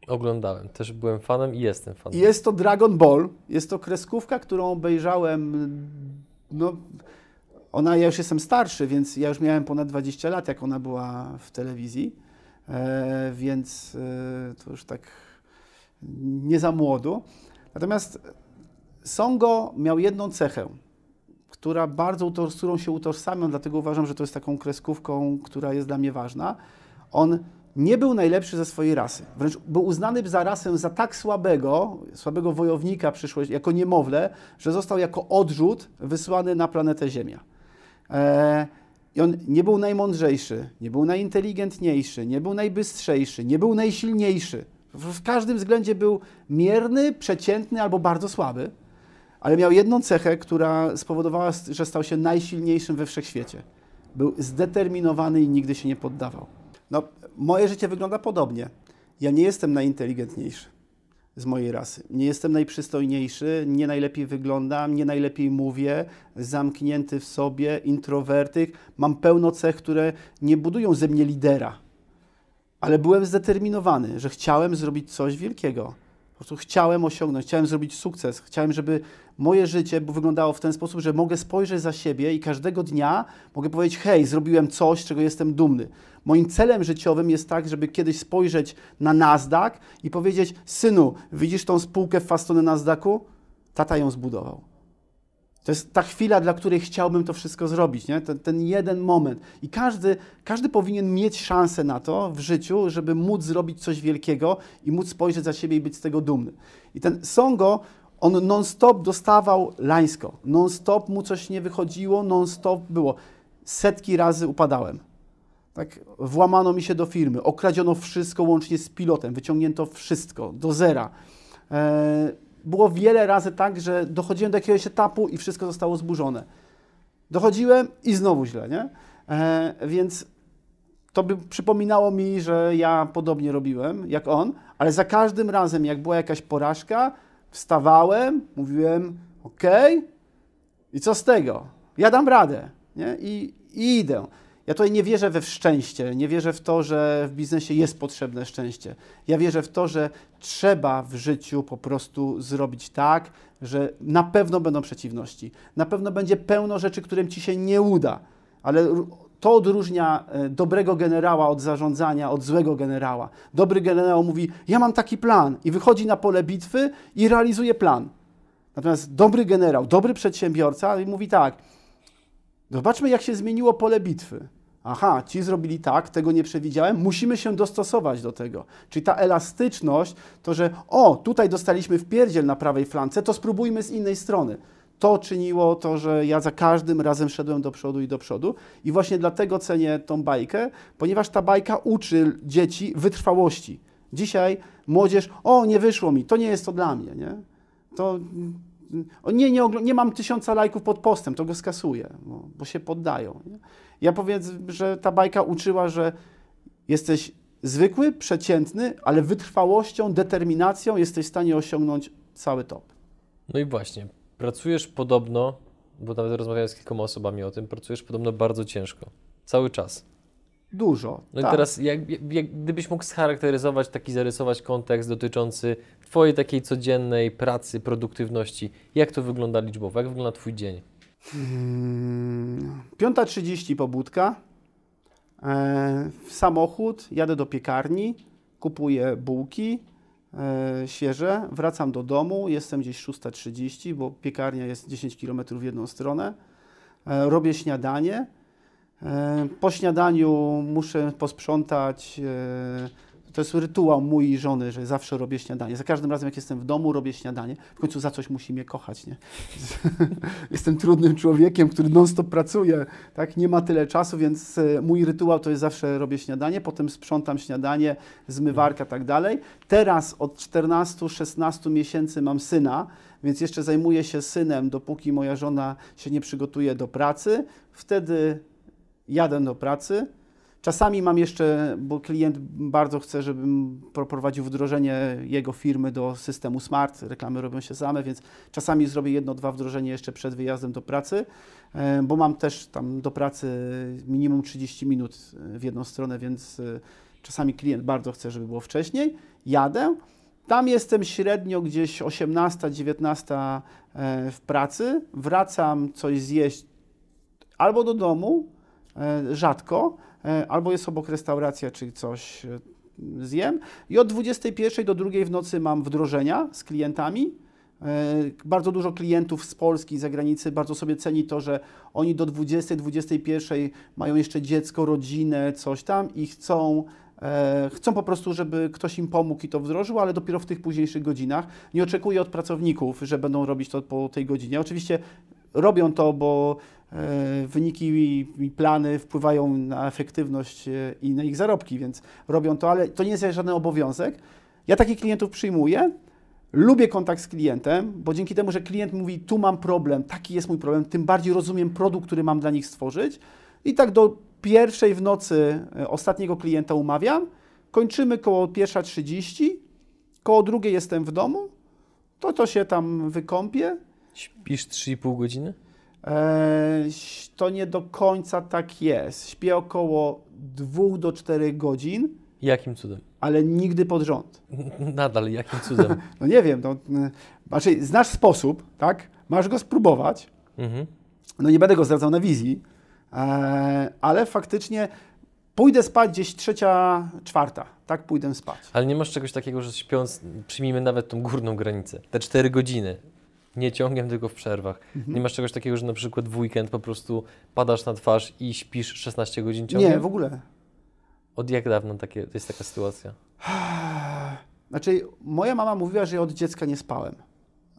Oglądałem, też byłem fanem i jestem fanem. Jest to Dragon Ball. Jest to kreskówka, którą obejrzałem. No, ona, ja już jestem starszy, więc ja już miałem ponad 20 lat, jak ona była w telewizji. E, więc e, to już tak nie za młodo. Natomiast Songo miał jedną cechę, która bardzo, z którą się utożsamiam, dlatego uważam, że to jest taką kreskówką, która jest dla mnie ważna. On nie był najlepszy ze swojej rasy. Wręcz był uznany za rasę za tak słabego, słabego wojownika przyszłość, jako niemowlę, że został jako odrzut wysłany na planetę Ziemia. E, I on nie był najmądrzejszy, nie był najinteligentniejszy, nie był najbystrzejszy, nie był najsilniejszy. W każdym względzie był mierny, przeciętny albo bardzo słaby, ale miał jedną cechę, która spowodowała, że stał się najsilniejszym we wszechświecie. Był zdeterminowany i nigdy się nie poddawał. No, moje życie wygląda podobnie. Ja nie jestem najinteligentniejszy z mojej rasy. Nie jestem najprzystojniejszy, nie najlepiej wyglądam, nie najlepiej mówię, zamknięty w sobie, introwertyk. Mam pełno cech, które nie budują ze mnie lidera, ale byłem zdeterminowany, że chciałem zrobić coś wielkiego. Po prostu chciałem osiągnąć, chciałem zrobić sukces, chciałem, żeby moje życie wyglądało w ten sposób, że mogę spojrzeć za siebie i każdego dnia mogę powiedzieć: Hej, zrobiłem coś, czego jestem dumny. Moim celem życiowym jest tak, żeby kiedyś spojrzeć na Nasdaq i powiedzieć: Synu, widzisz tą spółkę w fastonie Nasdaqu? Tata ją zbudował. To jest ta chwila, dla której chciałbym to wszystko zrobić, nie? Ten, ten, jeden moment. I każdy, każdy powinien mieć szansę na to w życiu, żeby móc zrobić coś wielkiego i móc spojrzeć za siebie i być z tego dumny. I ten Songo, on non-stop dostawał lańsko. Non-stop mu coś nie wychodziło, non-stop było. Setki razy upadałem. Tak, włamano mi się do firmy, okradziono wszystko łącznie z pilotem, wyciągnięto wszystko do zera. Eee, było wiele razy tak, że dochodziłem do jakiegoś etapu i wszystko zostało zburzone. Dochodziłem i znowu źle, nie? E, więc to by przypominało mi, że ja podobnie robiłem jak on, ale za każdym razem, jak była jakaś porażka, wstawałem, mówiłem, OK, i co z tego? Ja dam radę, nie? I, i idę. Ja tutaj nie wierzę we szczęście, nie wierzę w to, że w biznesie jest potrzebne szczęście. Ja wierzę w to, że trzeba w życiu po prostu zrobić tak, że na pewno będą przeciwności. Na pewno będzie pełno rzeczy, którym ci się nie uda, ale to odróżnia e, dobrego generała od zarządzania, od złego generała. Dobry generał mówi: Ja mam taki plan, i wychodzi na pole bitwy i realizuje plan. Natomiast dobry generał, dobry przedsiębiorca mówi tak: Zobaczmy, jak się zmieniło pole bitwy. Aha, ci zrobili tak, tego nie przewidziałem, musimy się dostosować do tego. Czyli ta elastyczność, to że o, tutaj dostaliśmy w pierdziel na prawej flance, to spróbujmy z innej strony. To czyniło to, że ja za każdym razem szedłem do przodu i do przodu. I właśnie dlatego cenię tą bajkę, ponieważ ta bajka uczy dzieci wytrwałości. Dzisiaj młodzież, o, nie wyszło mi, to nie jest to dla mnie, nie? To nie, nie, nie mam tysiąca lajków pod postem, to go skasuję, bo, bo się poddają. Nie? Ja powiedz, że ta bajka uczyła, że jesteś zwykły, przeciętny, ale wytrwałością, determinacją jesteś w stanie osiągnąć cały top. No i właśnie, pracujesz podobno, bo nawet rozmawiałem z kilkoma osobami o tym, pracujesz podobno bardzo ciężko. Cały czas. Dużo. No tak. i teraz, jak, jak, gdybyś mógł scharakteryzować, taki zarysować kontekst dotyczący Twojej takiej codziennej pracy, produktywności, jak to wygląda liczbowo, jak wygląda Twój dzień? Hmm, 5.30 pobudka, e, samochód, jadę do piekarni, kupuję bułki e, świeże, wracam do domu, jestem gdzieś 6.30, bo piekarnia jest 10 km w jedną stronę, e, robię śniadanie, po śniadaniu muszę posprzątać to jest rytuał i żony, że zawsze robię śniadanie. Za każdym razem, jak jestem w domu, robię śniadanie. W końcu za coś musi mnie kochać, nie? (laughs) jestem trudnym człowiekiem, który non-stop pracuje, tak? Nie ma tyle czasu, więc e, mój rytuał to jest zawsze robię śniadanie, potem sprzątam śniadanie, zmywarka, tak dalej. Teraz od 14-16 miesięcy mam syna, więc jeszcze zajmuję się synem, dopóki moja żona się nie przygotuje do pracy. Wtedy jadę do pracy, Czasami mam jeszcze, bo klient bardzo chce, żebym prowadził wdrożenie jego firmy do systemu smart, reklamy robią się same, więc czasami zrobię jedno, dwa wdrożenia jeszcze przed wyjazdem do pracy, e, bo mam też tam do pracy minimum 30 minut w jedną stronę, więc e, czasami klient bardzo chce, żeby było wcześniej. Jadę, tam jestem średnio gdzieś 18-19 e, w pracy, wracam coś zjeść albo do domu, rzadko, E, albo jest obok restauracja, czy coś e, zjem. I od 21 do 2 w nocy mam wdrożenia z klientami. E, bardzo dużo klientów z Polski, z zagranicy bardzo sobie ceni to, że oni do 20, 21 mają jeszcze dziecko, rodzinę, coś tam i chcą chcą po prostu, żeby ktoś im pomógł i to wdrożył, ale dopiero w tych późniejszych godzinach. Nie oczekuję od pracowników, że będą robić to po tej godzinie. Oczywiście robią to, bo E, wyniki i plany wpływają na efektywność e, i na ich zarobki, więc robią to, ale to nie jest żaden obowiązek. Ja takich klientów przyjmuję. Lubię kontakt z klientem, bo dzięki temu, że klient mówi, tu mam problem, taki jest mój problem, tym bardziej rozumiem produkt, który mam dla nich stworzyć. I tak do pierwszej w nocy e, ostatniego klienta umawiam. Kończymy koło pierwsza 30, koło drugiej jestem w domu, to to się tam wykąpię. Śpisz 3,5 godziny? E, to nie do końca tak jest. Śpię około 2 do 4 godzin. Jakim cudem? ale nigdy pod rząd. (laughs) Nadal, jakim cudem? (laughs) No nie wiem, no, y, znaczy znasz sposób, tak? Masz go spróbować. Mhm. No nie będę go zdradzał na wizji, e, ale faktycznie pójdę spać gdzieś trzecia, czwarta, tak? Pójdę spać. Ale nie masz czegoś takiego, że śpiąc, przyjmijmy nawet tą górną granicę, te 4 godziny, nie ciągiem, tylko w przerwach. Mhm. Nie masz czegoś takiego, że na przykład w weekend po prostu padasz na twarz i śpisz 16 godzin ciągiem? Nie, w ogóle. Od jak dawna takie, to jest taka sytuacja? (sighs) Znaczy, moja mama mówiła, że ja od dziecka nie spałem.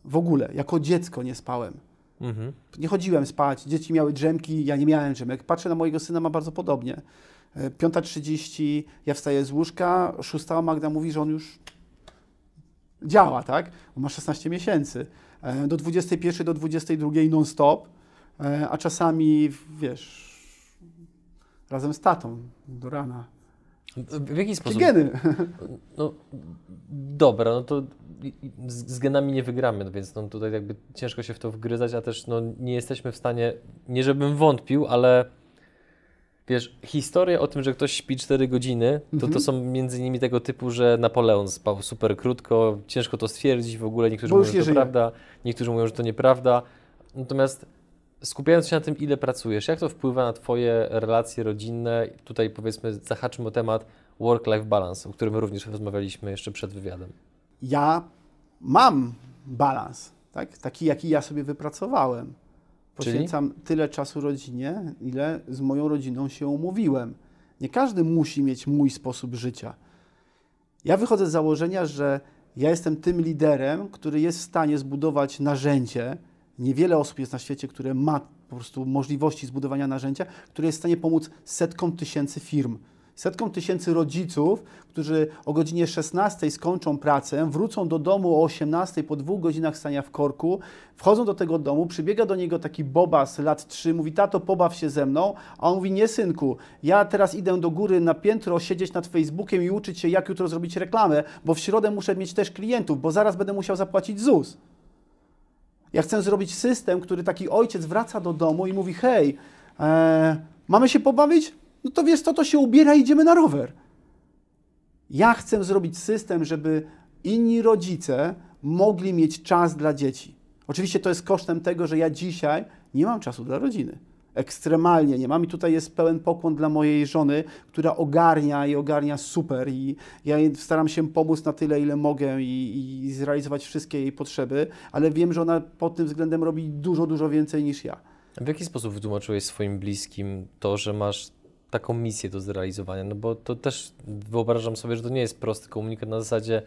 W ogóle, jako dziecko nie spałem. Mhm. Nie chodziłem spać, dzieci miały drzemki, ja nie miałem drzemek. Patrzę na mojego syna, ma bardzo podobnie. E, 5.30, ja wstaję z łóżka, 6 Magda mówi, że on już działa, tak? On ma 16 miesięcy. E, Do 21, do 22 non-stop, e, a czasami, wiesz, razem z tatą do rana. W jaki sposób? Geny. No, dobra, no to z, z genami nie wygramy, no więc no, tutaj jakby ciężko się w to wgryzać, a też no, nie jesteśmy w stanie, nie żebym wątpił, ale wiesz, historie o tym, że ktoś śpi 4 godziny, to, to Mhm. są między innymi tego typu, że Napoleon spał super krótko, ciężko to stwierdzić w ogóle, niektórzy mówią, że to żyje. prawda, niektórzy mówią, że to nieprawda, natomiast skupiając się na tym, ile pracujesz, jak to wpływa na Twoje relacje rodzinne, tutaj powiedzmy zahaczmy o temat work-life balance, o którym również rozmawialiśmy jeszcze przed wywiadem. ja mam balans, tak? taki jaki ja sobie wypracowałem. Czyli? Poświęcam tyle czasu rodzinie, ile z moją rodziną się umówiłem. Nie każdy musi mieć mój sposób życia. Ja wychodzę z założenia, że ja jestem tym liderem, który jest w stanie zbudować narzędzie. Niewiele osób jest na świecie, które ma po prostu możliwości zbudowania narzędzia, które jest w stanie pomóc setkom tysięcy firm. Setkom tysięcy rodziców, którzy o godzinie 16 skończą pracę, wrócą do domu o 18 po dwóch godzinach stania w korku, wchodzą do tego domu, przybiega do niego taki bobas lat 3, mówi tato pobaw się ze mną, a on mówi nie synku, ja teraz idę do góry na piętro, siedzieć nad Facebookiem i uczyć się jak jutro zrobić reklamę, bo w środę muszę mieć też klientów, bo zaraz będę musiał zapłacić ZUS. Ja chcę zrobić system, który taki ojciec wraca do domu i mówi: Hej, e, mamy się pobawić? No to wiesz co, to się ubiera i idziemy na rower. Ja chcę zrobić system, żeby inni rodzice mogli mieć czas dla dzieci. Oczywiście to jest kosztem tego, że ja dzisiaj nie mam czasu dla rodziny. Ekstremalnie nie mam i tutaj jest pełen pokłon dla mojej żony, która ogarnia i ogarnia super i ja staram się pomóc na tyle, ile mogę i, i zrealizować wszystkie jej potrzeby, ale wiem, że ona pod tym względem robi dużo, dużo więcej niż ja. W jaki sposób wytłumaczyłeś swoim bliskim to, że masz taką misję do zrealizowania? No bo to też wyobrażam sobie, że to nie jest prosty komunikat na zasadzie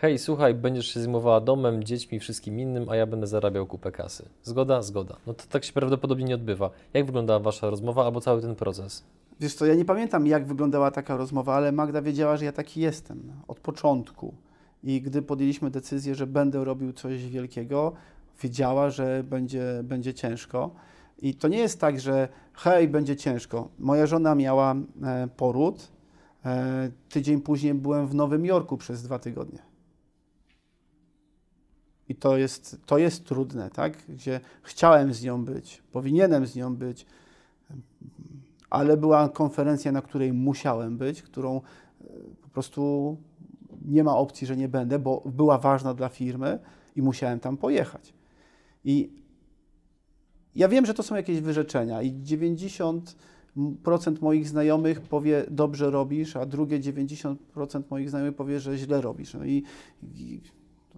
hej, słuchaj, będziesz się zajmowała domem, dziećmi, wszystkim innym, a ja będę zarabiał kupę kasy. Zgoda? Zgoda. No to tak się prawdopodobnie nie odbywa. Jak wyglądała Wasza rozmowa albo cały ten proces? Wiesz co, ja nie pamiętam, jak wyglądała taka rozmowa, ale Magda wiedziała, że ja taki jestem od początku. I gdy podjęliśmy decyzję, że będę robił coś wielkiego, wiedziała, że będzie, będzie ciężko. I to nie jest tak, że hej, będzie ciężko. Moja żona miała e, poród. E, tydzień później byłem w Nowym Jorku przez dwa tygodnie. I to jest, to jest trudne, tak? Gdzie chciałem z nią być, powinienem z nią być, ale była konferencja, na której musiałem być, którą e, po prostu nie ma opcji, że nie będę, bo była ważna dla firmy i musiałem tam pojechać. I ja wiem, że to są jakieś wyrzeczenia i 90% moich znajomych powie, dobrze robisz, a drugie 90% moich znajomych powie, że źle robisz. No i, i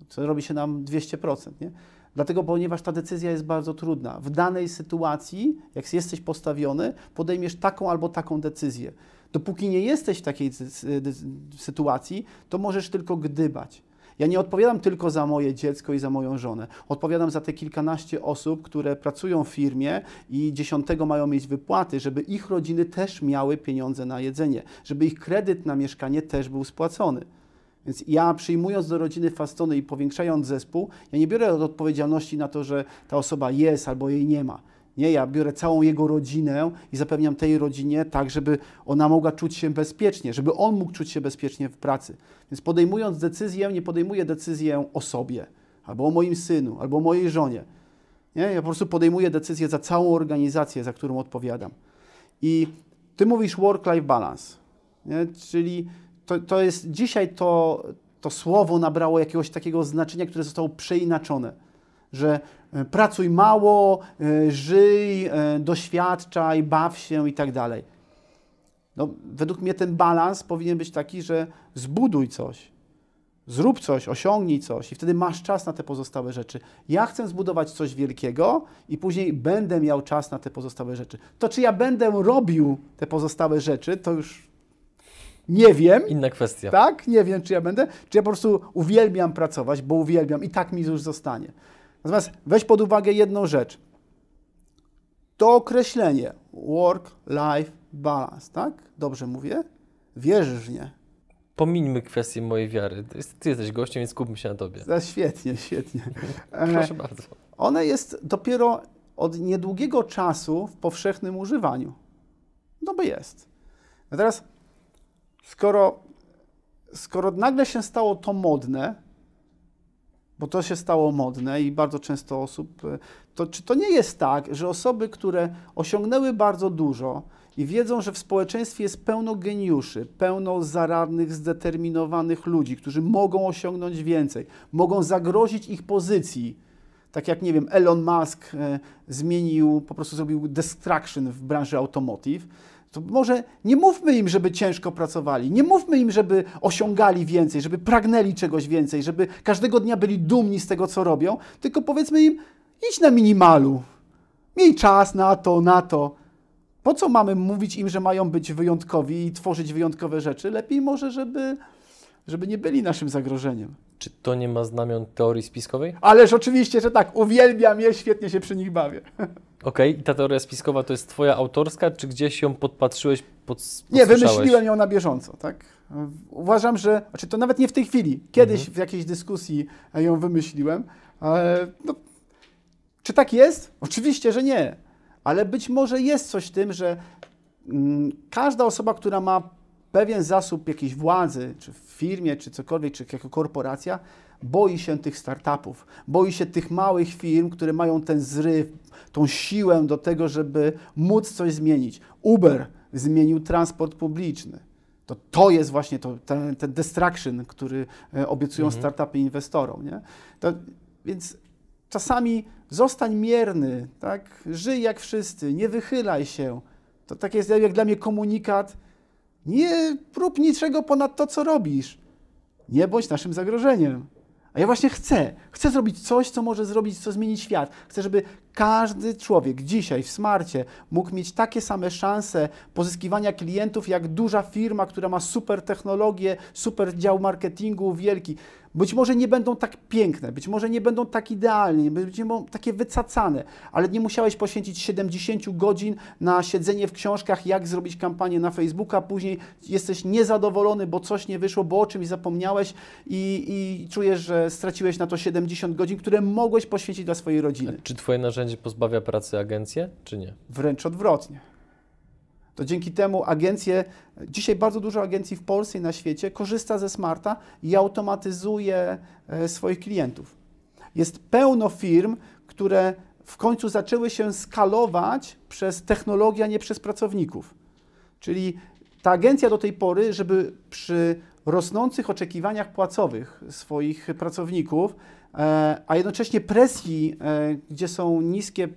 to robi się nam 200%, nie? Dlatego, ponieważ ta decyzja jest bardzo trudna. W danej sytuacji, jak jesteś postawiony, podejmiesz taką albo taką decyzję. Dopóki nie jesteś w takiej sytuacji, to możesz tylko gdybać. Ja nie odpowiadam tylko za moje dziecko i za moją żonę. Odpowiadam za te kilkanaście osób, które pracują w firmie i dziesiątego mają mieć wypłaty, żeby ich rodziny też miały pieniądze na jedzenie, żeby ich kredyt na mieszkanie też był spłacony. Więc ja przyjmując do rodziny Fastony i powiększając zespół, ja nie biorę odpowiedzialności na to, że ta osoba jest albo jej nie ma. Nie, ja biorę całą jego rodzinę i zapewniam tej rodzinie tak, żeby ona mogła czuć się bezpiecznie, żeby on mógł czuć się bezpiecznie w pracy. Więc podejmując decyzję, nie podejmuję decyzję o sobie, albo o moim synu, albo o mojej żonie. Nie? Ja po prostu podejmuję decyzję za całą organizację, za którą odpowiadam. I ty mówisz work-life balance, nie? czyli to, to jest dzisiaj to, to słowo nabrało jakiegoś takiego znaczenia, które zostało przeinaczone, że pracuj mało, e, żyj, e, doświadczaj, baw się i tak dalej. No, według mnie ten balans powinien być taki, że zbuduj coś, zrób coś, osiągnij coś i wtedy masz czas na te pozostałe rzeczy. Ja chcę zbudować coś wielkiego i później będę miał czas na te pozostałe rzeczy. To, czy ja będę robił te pozostałe rzeczy, to już nie wiem. Inna kwestia. Tak? Nie wiem, czy ja będę, czy ja po prostu uwielbiam pracować, bo uwielbiam i tak mi już zostanie. Natomiast weź pod uwagę jedną rzecz. To określenie work-life balance, tak? Dobrze mówię? Wierzysz w nie? Pomińmy kwestię mojej wiary. Ty, jesteś gościem, więc skupmy się na tobie. Za świetnie, świetnie. (laughs) E, Proszę bardzo. One jest dopiero od niedługiego czasu w powszechnym używaniu. No bo jest. A teraz, skoro, skoro nagle się stało to modne, bo to się stało modne i bardzo często osób, e, to czy to nie jest tak, że osoby, które osiągnęły bardzo dużo i wiedzą, że w społeczeństwie jest pełno geniuszy, pełno zaradnych, zdeterminowanych ludzi, którzy mogą osiągnąć więcej, mogą zagrozić ich pozycji, tak jak, nie wiem, Elon Musk e, zmienił, po prostu zrobił destruction w branży automotive, to może nie mówmy im, żeby ciężko pracowali, nie mówmy im, żeby osiągali więcej, żeby pragnęli czegoś więcej, żeby każdego dnia byli dumni z tego, co robią, tylko powiedzmy im, idź na minimalu, miej czas na to, na to. Po co mamy mówić im, że mają być wyjątkowi i tworzyć wyjątkowe rzeczy? Lepiej może, żeby, żeby nie byli naszym zagrożeniem. Czy to nie ma znamion teorii spiskowej? Ależ oczywiście, że tak, uwielbiam je, świetnie się przy nich bawię. (laughs) Okej, i ta teoria spiskowa to jest twoja autorska, czy gdzieś ją podpatrzyłeś, pod, Nie, wymyśliłem ją na bieżąco, tak? Uważam, że, znaczy to nawet nie w tej chwili, kiedyś w jakiejś dyskusji ją wymyśliłem. ale No, czy tak jest? Oczywiście, że nie, ale być może jest coś w tym, że mm, każda osoba, która ma pewien zasób jakiejś władzy, czy w firmie, czy cokolwiek, czy jako korporacja, boi się tych startupów, boi się tych małych firm, które mają ten zryw, tą siłę do tego, żeby móc coś zmienić. Uber zmienił transport publiczny. To, to jest właśnie to, ten, ten distraction, który e, obiecują Mhm. startupy inwestorom. Nie? To, więc czasami zostań mierny, tak? żyj jak wszyscy, nie wychylaj się. To tak jest jak dla mnie komunikat. Nie rób niczego ponad to, co robisz. Nie bądź naszym zagrożeniem. A ja właśnie chcę. Chcę zrobić coś, co może zrobić, co zmieni świat. Chcę, żeby każdy człowiek dzisiaj w smarcie mógł mieć takie same szanse pozyskiwania klientów, jak duża firma, która ma super technologię, super dział marketingu, wielki. Być może nie będą tak piękne, być może nie będą tak idealne, być może takie wycacane, ale nie musiałeś poświęcić 70 godzin na siedzenie w książkach, jak zrobić kampanię na Facebooka, później jesteś niezadowolony, bo coś nie wyszło, bo o czymś zapomniałeś i, i czujesz, że straciłeś na to 70 godzin, które mogłeś poświęcić dla swojej rodziny. Czy twoje narzędzie pozbawia pracy agencję, czy nie? Wręcz odwrotnie. To dzięki temu agencje, dzisiaj bardzo dużo agencji w Polsce i na świecie korzysta ze smarta i automatyzuje e, swoich klientów. Jest pełno firm, które w końcu zaczęły się skalować przez technologię, a nie przez pracowników. Czyli ta agencja do tej pory, żeby przy rosnących oczekiwaniach płacowych swoich pracowników, a jednocześnie presji, e, gdzie są niskie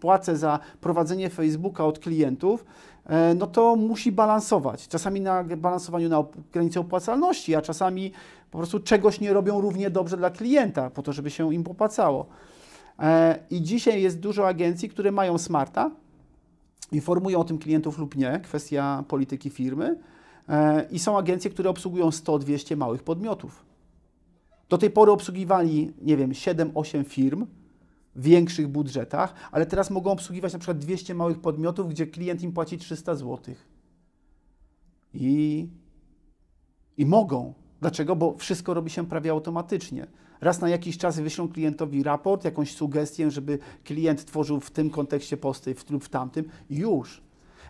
płace za prowadzenie Facebooka od klientów, e, no to musi balansować. Czasami na balansowaniu na granicy opłacalności, a czasami po prostu czegoś nie robią równie dobrze dla klienta, po to, żeby się im opłacało. E, I dzisiaj jest dużo agencji, które mają smarta, informują o tym klientów lub nie, kwestia polityki firmy. E, I są agencje, które obsługują 100-200 małych podmiotów. Do tej pory obsługiwali, nie wiem, 7-8 firm w większych budżetach, ale teraz mogą obsługiwać na przykład 200 małych podmiotów, gdzie klient im płaci 300 zł. I, I mogą. Dlaczego? Bo wszystko robi się prawie automatycznie. Raz na jakiś czas wyślą klientowi raport, jakąś sugestię, żeby klient tworzył w tym kontekście posty lub w tamtym już.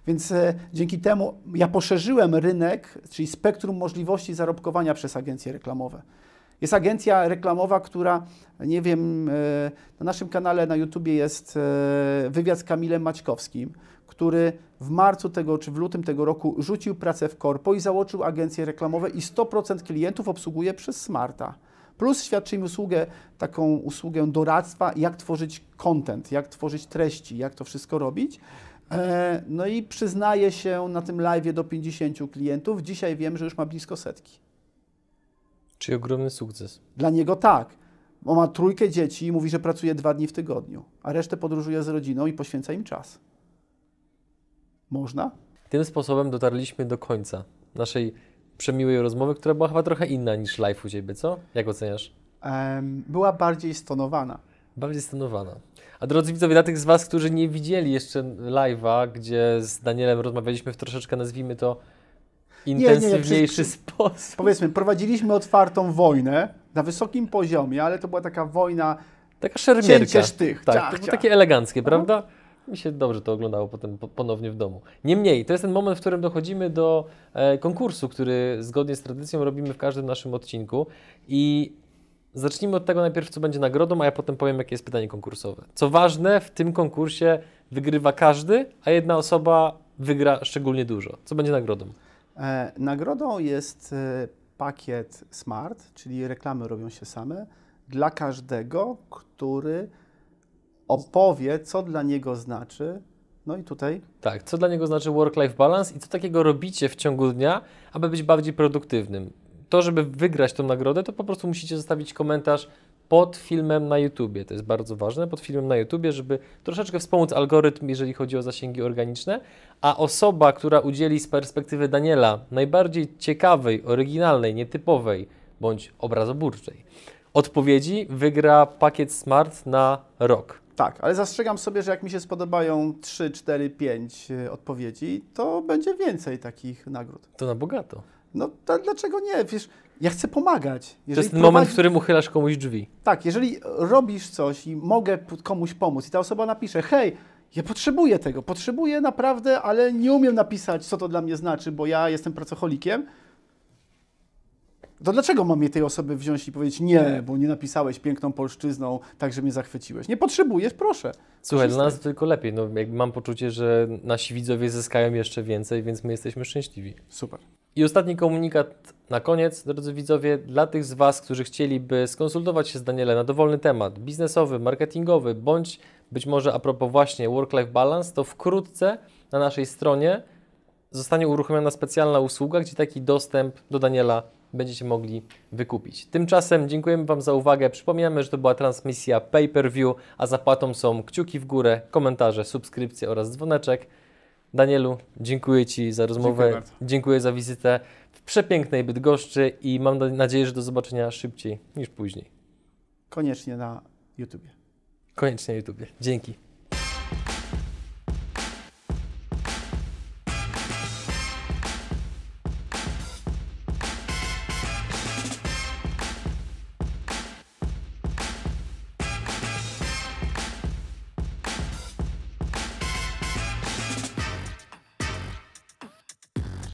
Więc e, dzięki temu ja poszerzyłem rynek, czyli spektrum możliwości zarobkowania przez agencje reklamowe. Jest agencja reklamowa, która, nie wiem, e, na naszym kanale na YouTubie jest e, wywiad z Kamilem Maćkowskim, który w marcu tego czy w lutym tego roku rzucił pracę w korpo i założył agencje reklamowe i 100% klientów obsługuje przez Smarta. Plus świadczy im usługę, taką usługę doradztwa, jak tworzyć content, jak tworzyć treści, jak to wszystko robić. E, No i przyznaje się na tym live do 50 klientów. Dzisiaj wiem, że już ma blisko setki. Czyli ogromny sukces. Dla niego tak. On ma trójkę dzieci i mówi, że pracuje dwa dni w tygodniu, a resztę podróżuje z rodziną i poświęca im czas. Można? Tym sposobem dotarliśmy do końca naszej przemiłej rozmowy, która była chyba trochę inna niż live u Ciebie, co? Jak oceniasz? Em, była bardziej stonowana. Bardziej stanowana. A drodzy widzowie, dla tych z Was, którzy nie widzieli jeszcze live'a, gdzie z Danielem rozmawialiśmy w troszeczkę, nazwijmy to, nie, intensywniejszy przez- sposób. Powiedzmy, prowadziliśmy otwartą wojnę na wysokim poziomie, ale to była taka wojna Taka szermierka. cięcie sztych. Tak, ciach, to było ciach. takie eleganckie, prawda? Mi się dobrze to oglądało potem po- ponownie w domu. Niemniej, to jest ten moment, w którym dochodzimy do e, konkursu, który zgodnie z tradycją robimy w każdym naszym odcinku i zacznijmy od tego najpierw, co będzie nagrodą, a ja potem powiem, jakie jest pytanie konkursowe. Co ważne, w tym konkursie wygrywa każdy, a jedna osoba wygra szczególnie dużo. Co będzie nagrodą? E, nagrodą jest e, pakiet Smart, czyli reklamy robią się same, dla każdego, który opowie, co dla niego znaczy. No i tutaj Tak, co dla niego znaczy work-life balance i co takiego robicie w ciągu dnia, aby być bardziej produktywnym. To, żeby wygrać tą nagrodę, to po prostu musicie zostawić komentarz pod filmem na YouTubie. To jest bardzo ważne, pod filmem na YouTubie, żeby troszeczkę wspomóc algorytm, jeżeli chodzi o zasięgi organiczne. A osoba, która udzieli z perspektywy Daniela najbardziej ciekawej, oryginalnej, nietypowej bądź obrazoburczej odpowiedzi, wygra pakiet Smart na rok. tak, ale zastrzegam sobie, że jak mi się spodobają 3, 4, 5 e, odpowiedzi, to będzie więcej takich nagród. To na bogato. No to dlaczego nie? Wiesz, ja chcę pomagać. To jest ten prowadzi- moment, w którym uchylasz komuś drzwi. Tak, jeżeli robisz coś i mogę komuś pomóc i ta osoba napisze, hej, ja potrzebuję tego, potrzebuję naprawdę, ale nie umiem napisać, co to dla mnie znaczy, bo ja jestem pracocholikiem, to dlaczego mam je tej osoby wziąć i powiedzieć nie, bo nie napisałeś piękną polszczyzną, tak, że mnie zachwyciłeś. Nie potrzebujesz, proszę. Słuchaj, dla Korzystaj. nas to tylko lepiej. No, mam poczucie, że nasi widzowie zyskają jeszcze więcej, więc my jesteśmy szczęśliwi. Super. I ostatni komunikat na koniec, drodzy widzowie, dla tych z Was, którzy chcieliby skonsultować się z Danielem na dowolny temat biznesowy, marketingowy, bądź być może a propos właśnie work-life balance, to wkrótce na naszej stronie zostanie uruchomiona specjalna usługa, gdzie taki dostęp do Daniela będziecie mogli wykupić. Tymczasem dziękujemy Wam za uwagę. Przypominamy, że to była transmisja pay-per-view, a zapłatą są kciuki w górę, komentarze, subskrypcje oraz dzwoneczek. Danielu, dziękuję Ci za rozmowę. Dziękuję dziękuję za wizytę w przepięknej Bydgoszczy i mam na- nadzieję, że do zobaczenia szybciej niż później. Koniecznie na YouTubie. Koniecznie na YouTubie. Dzięki.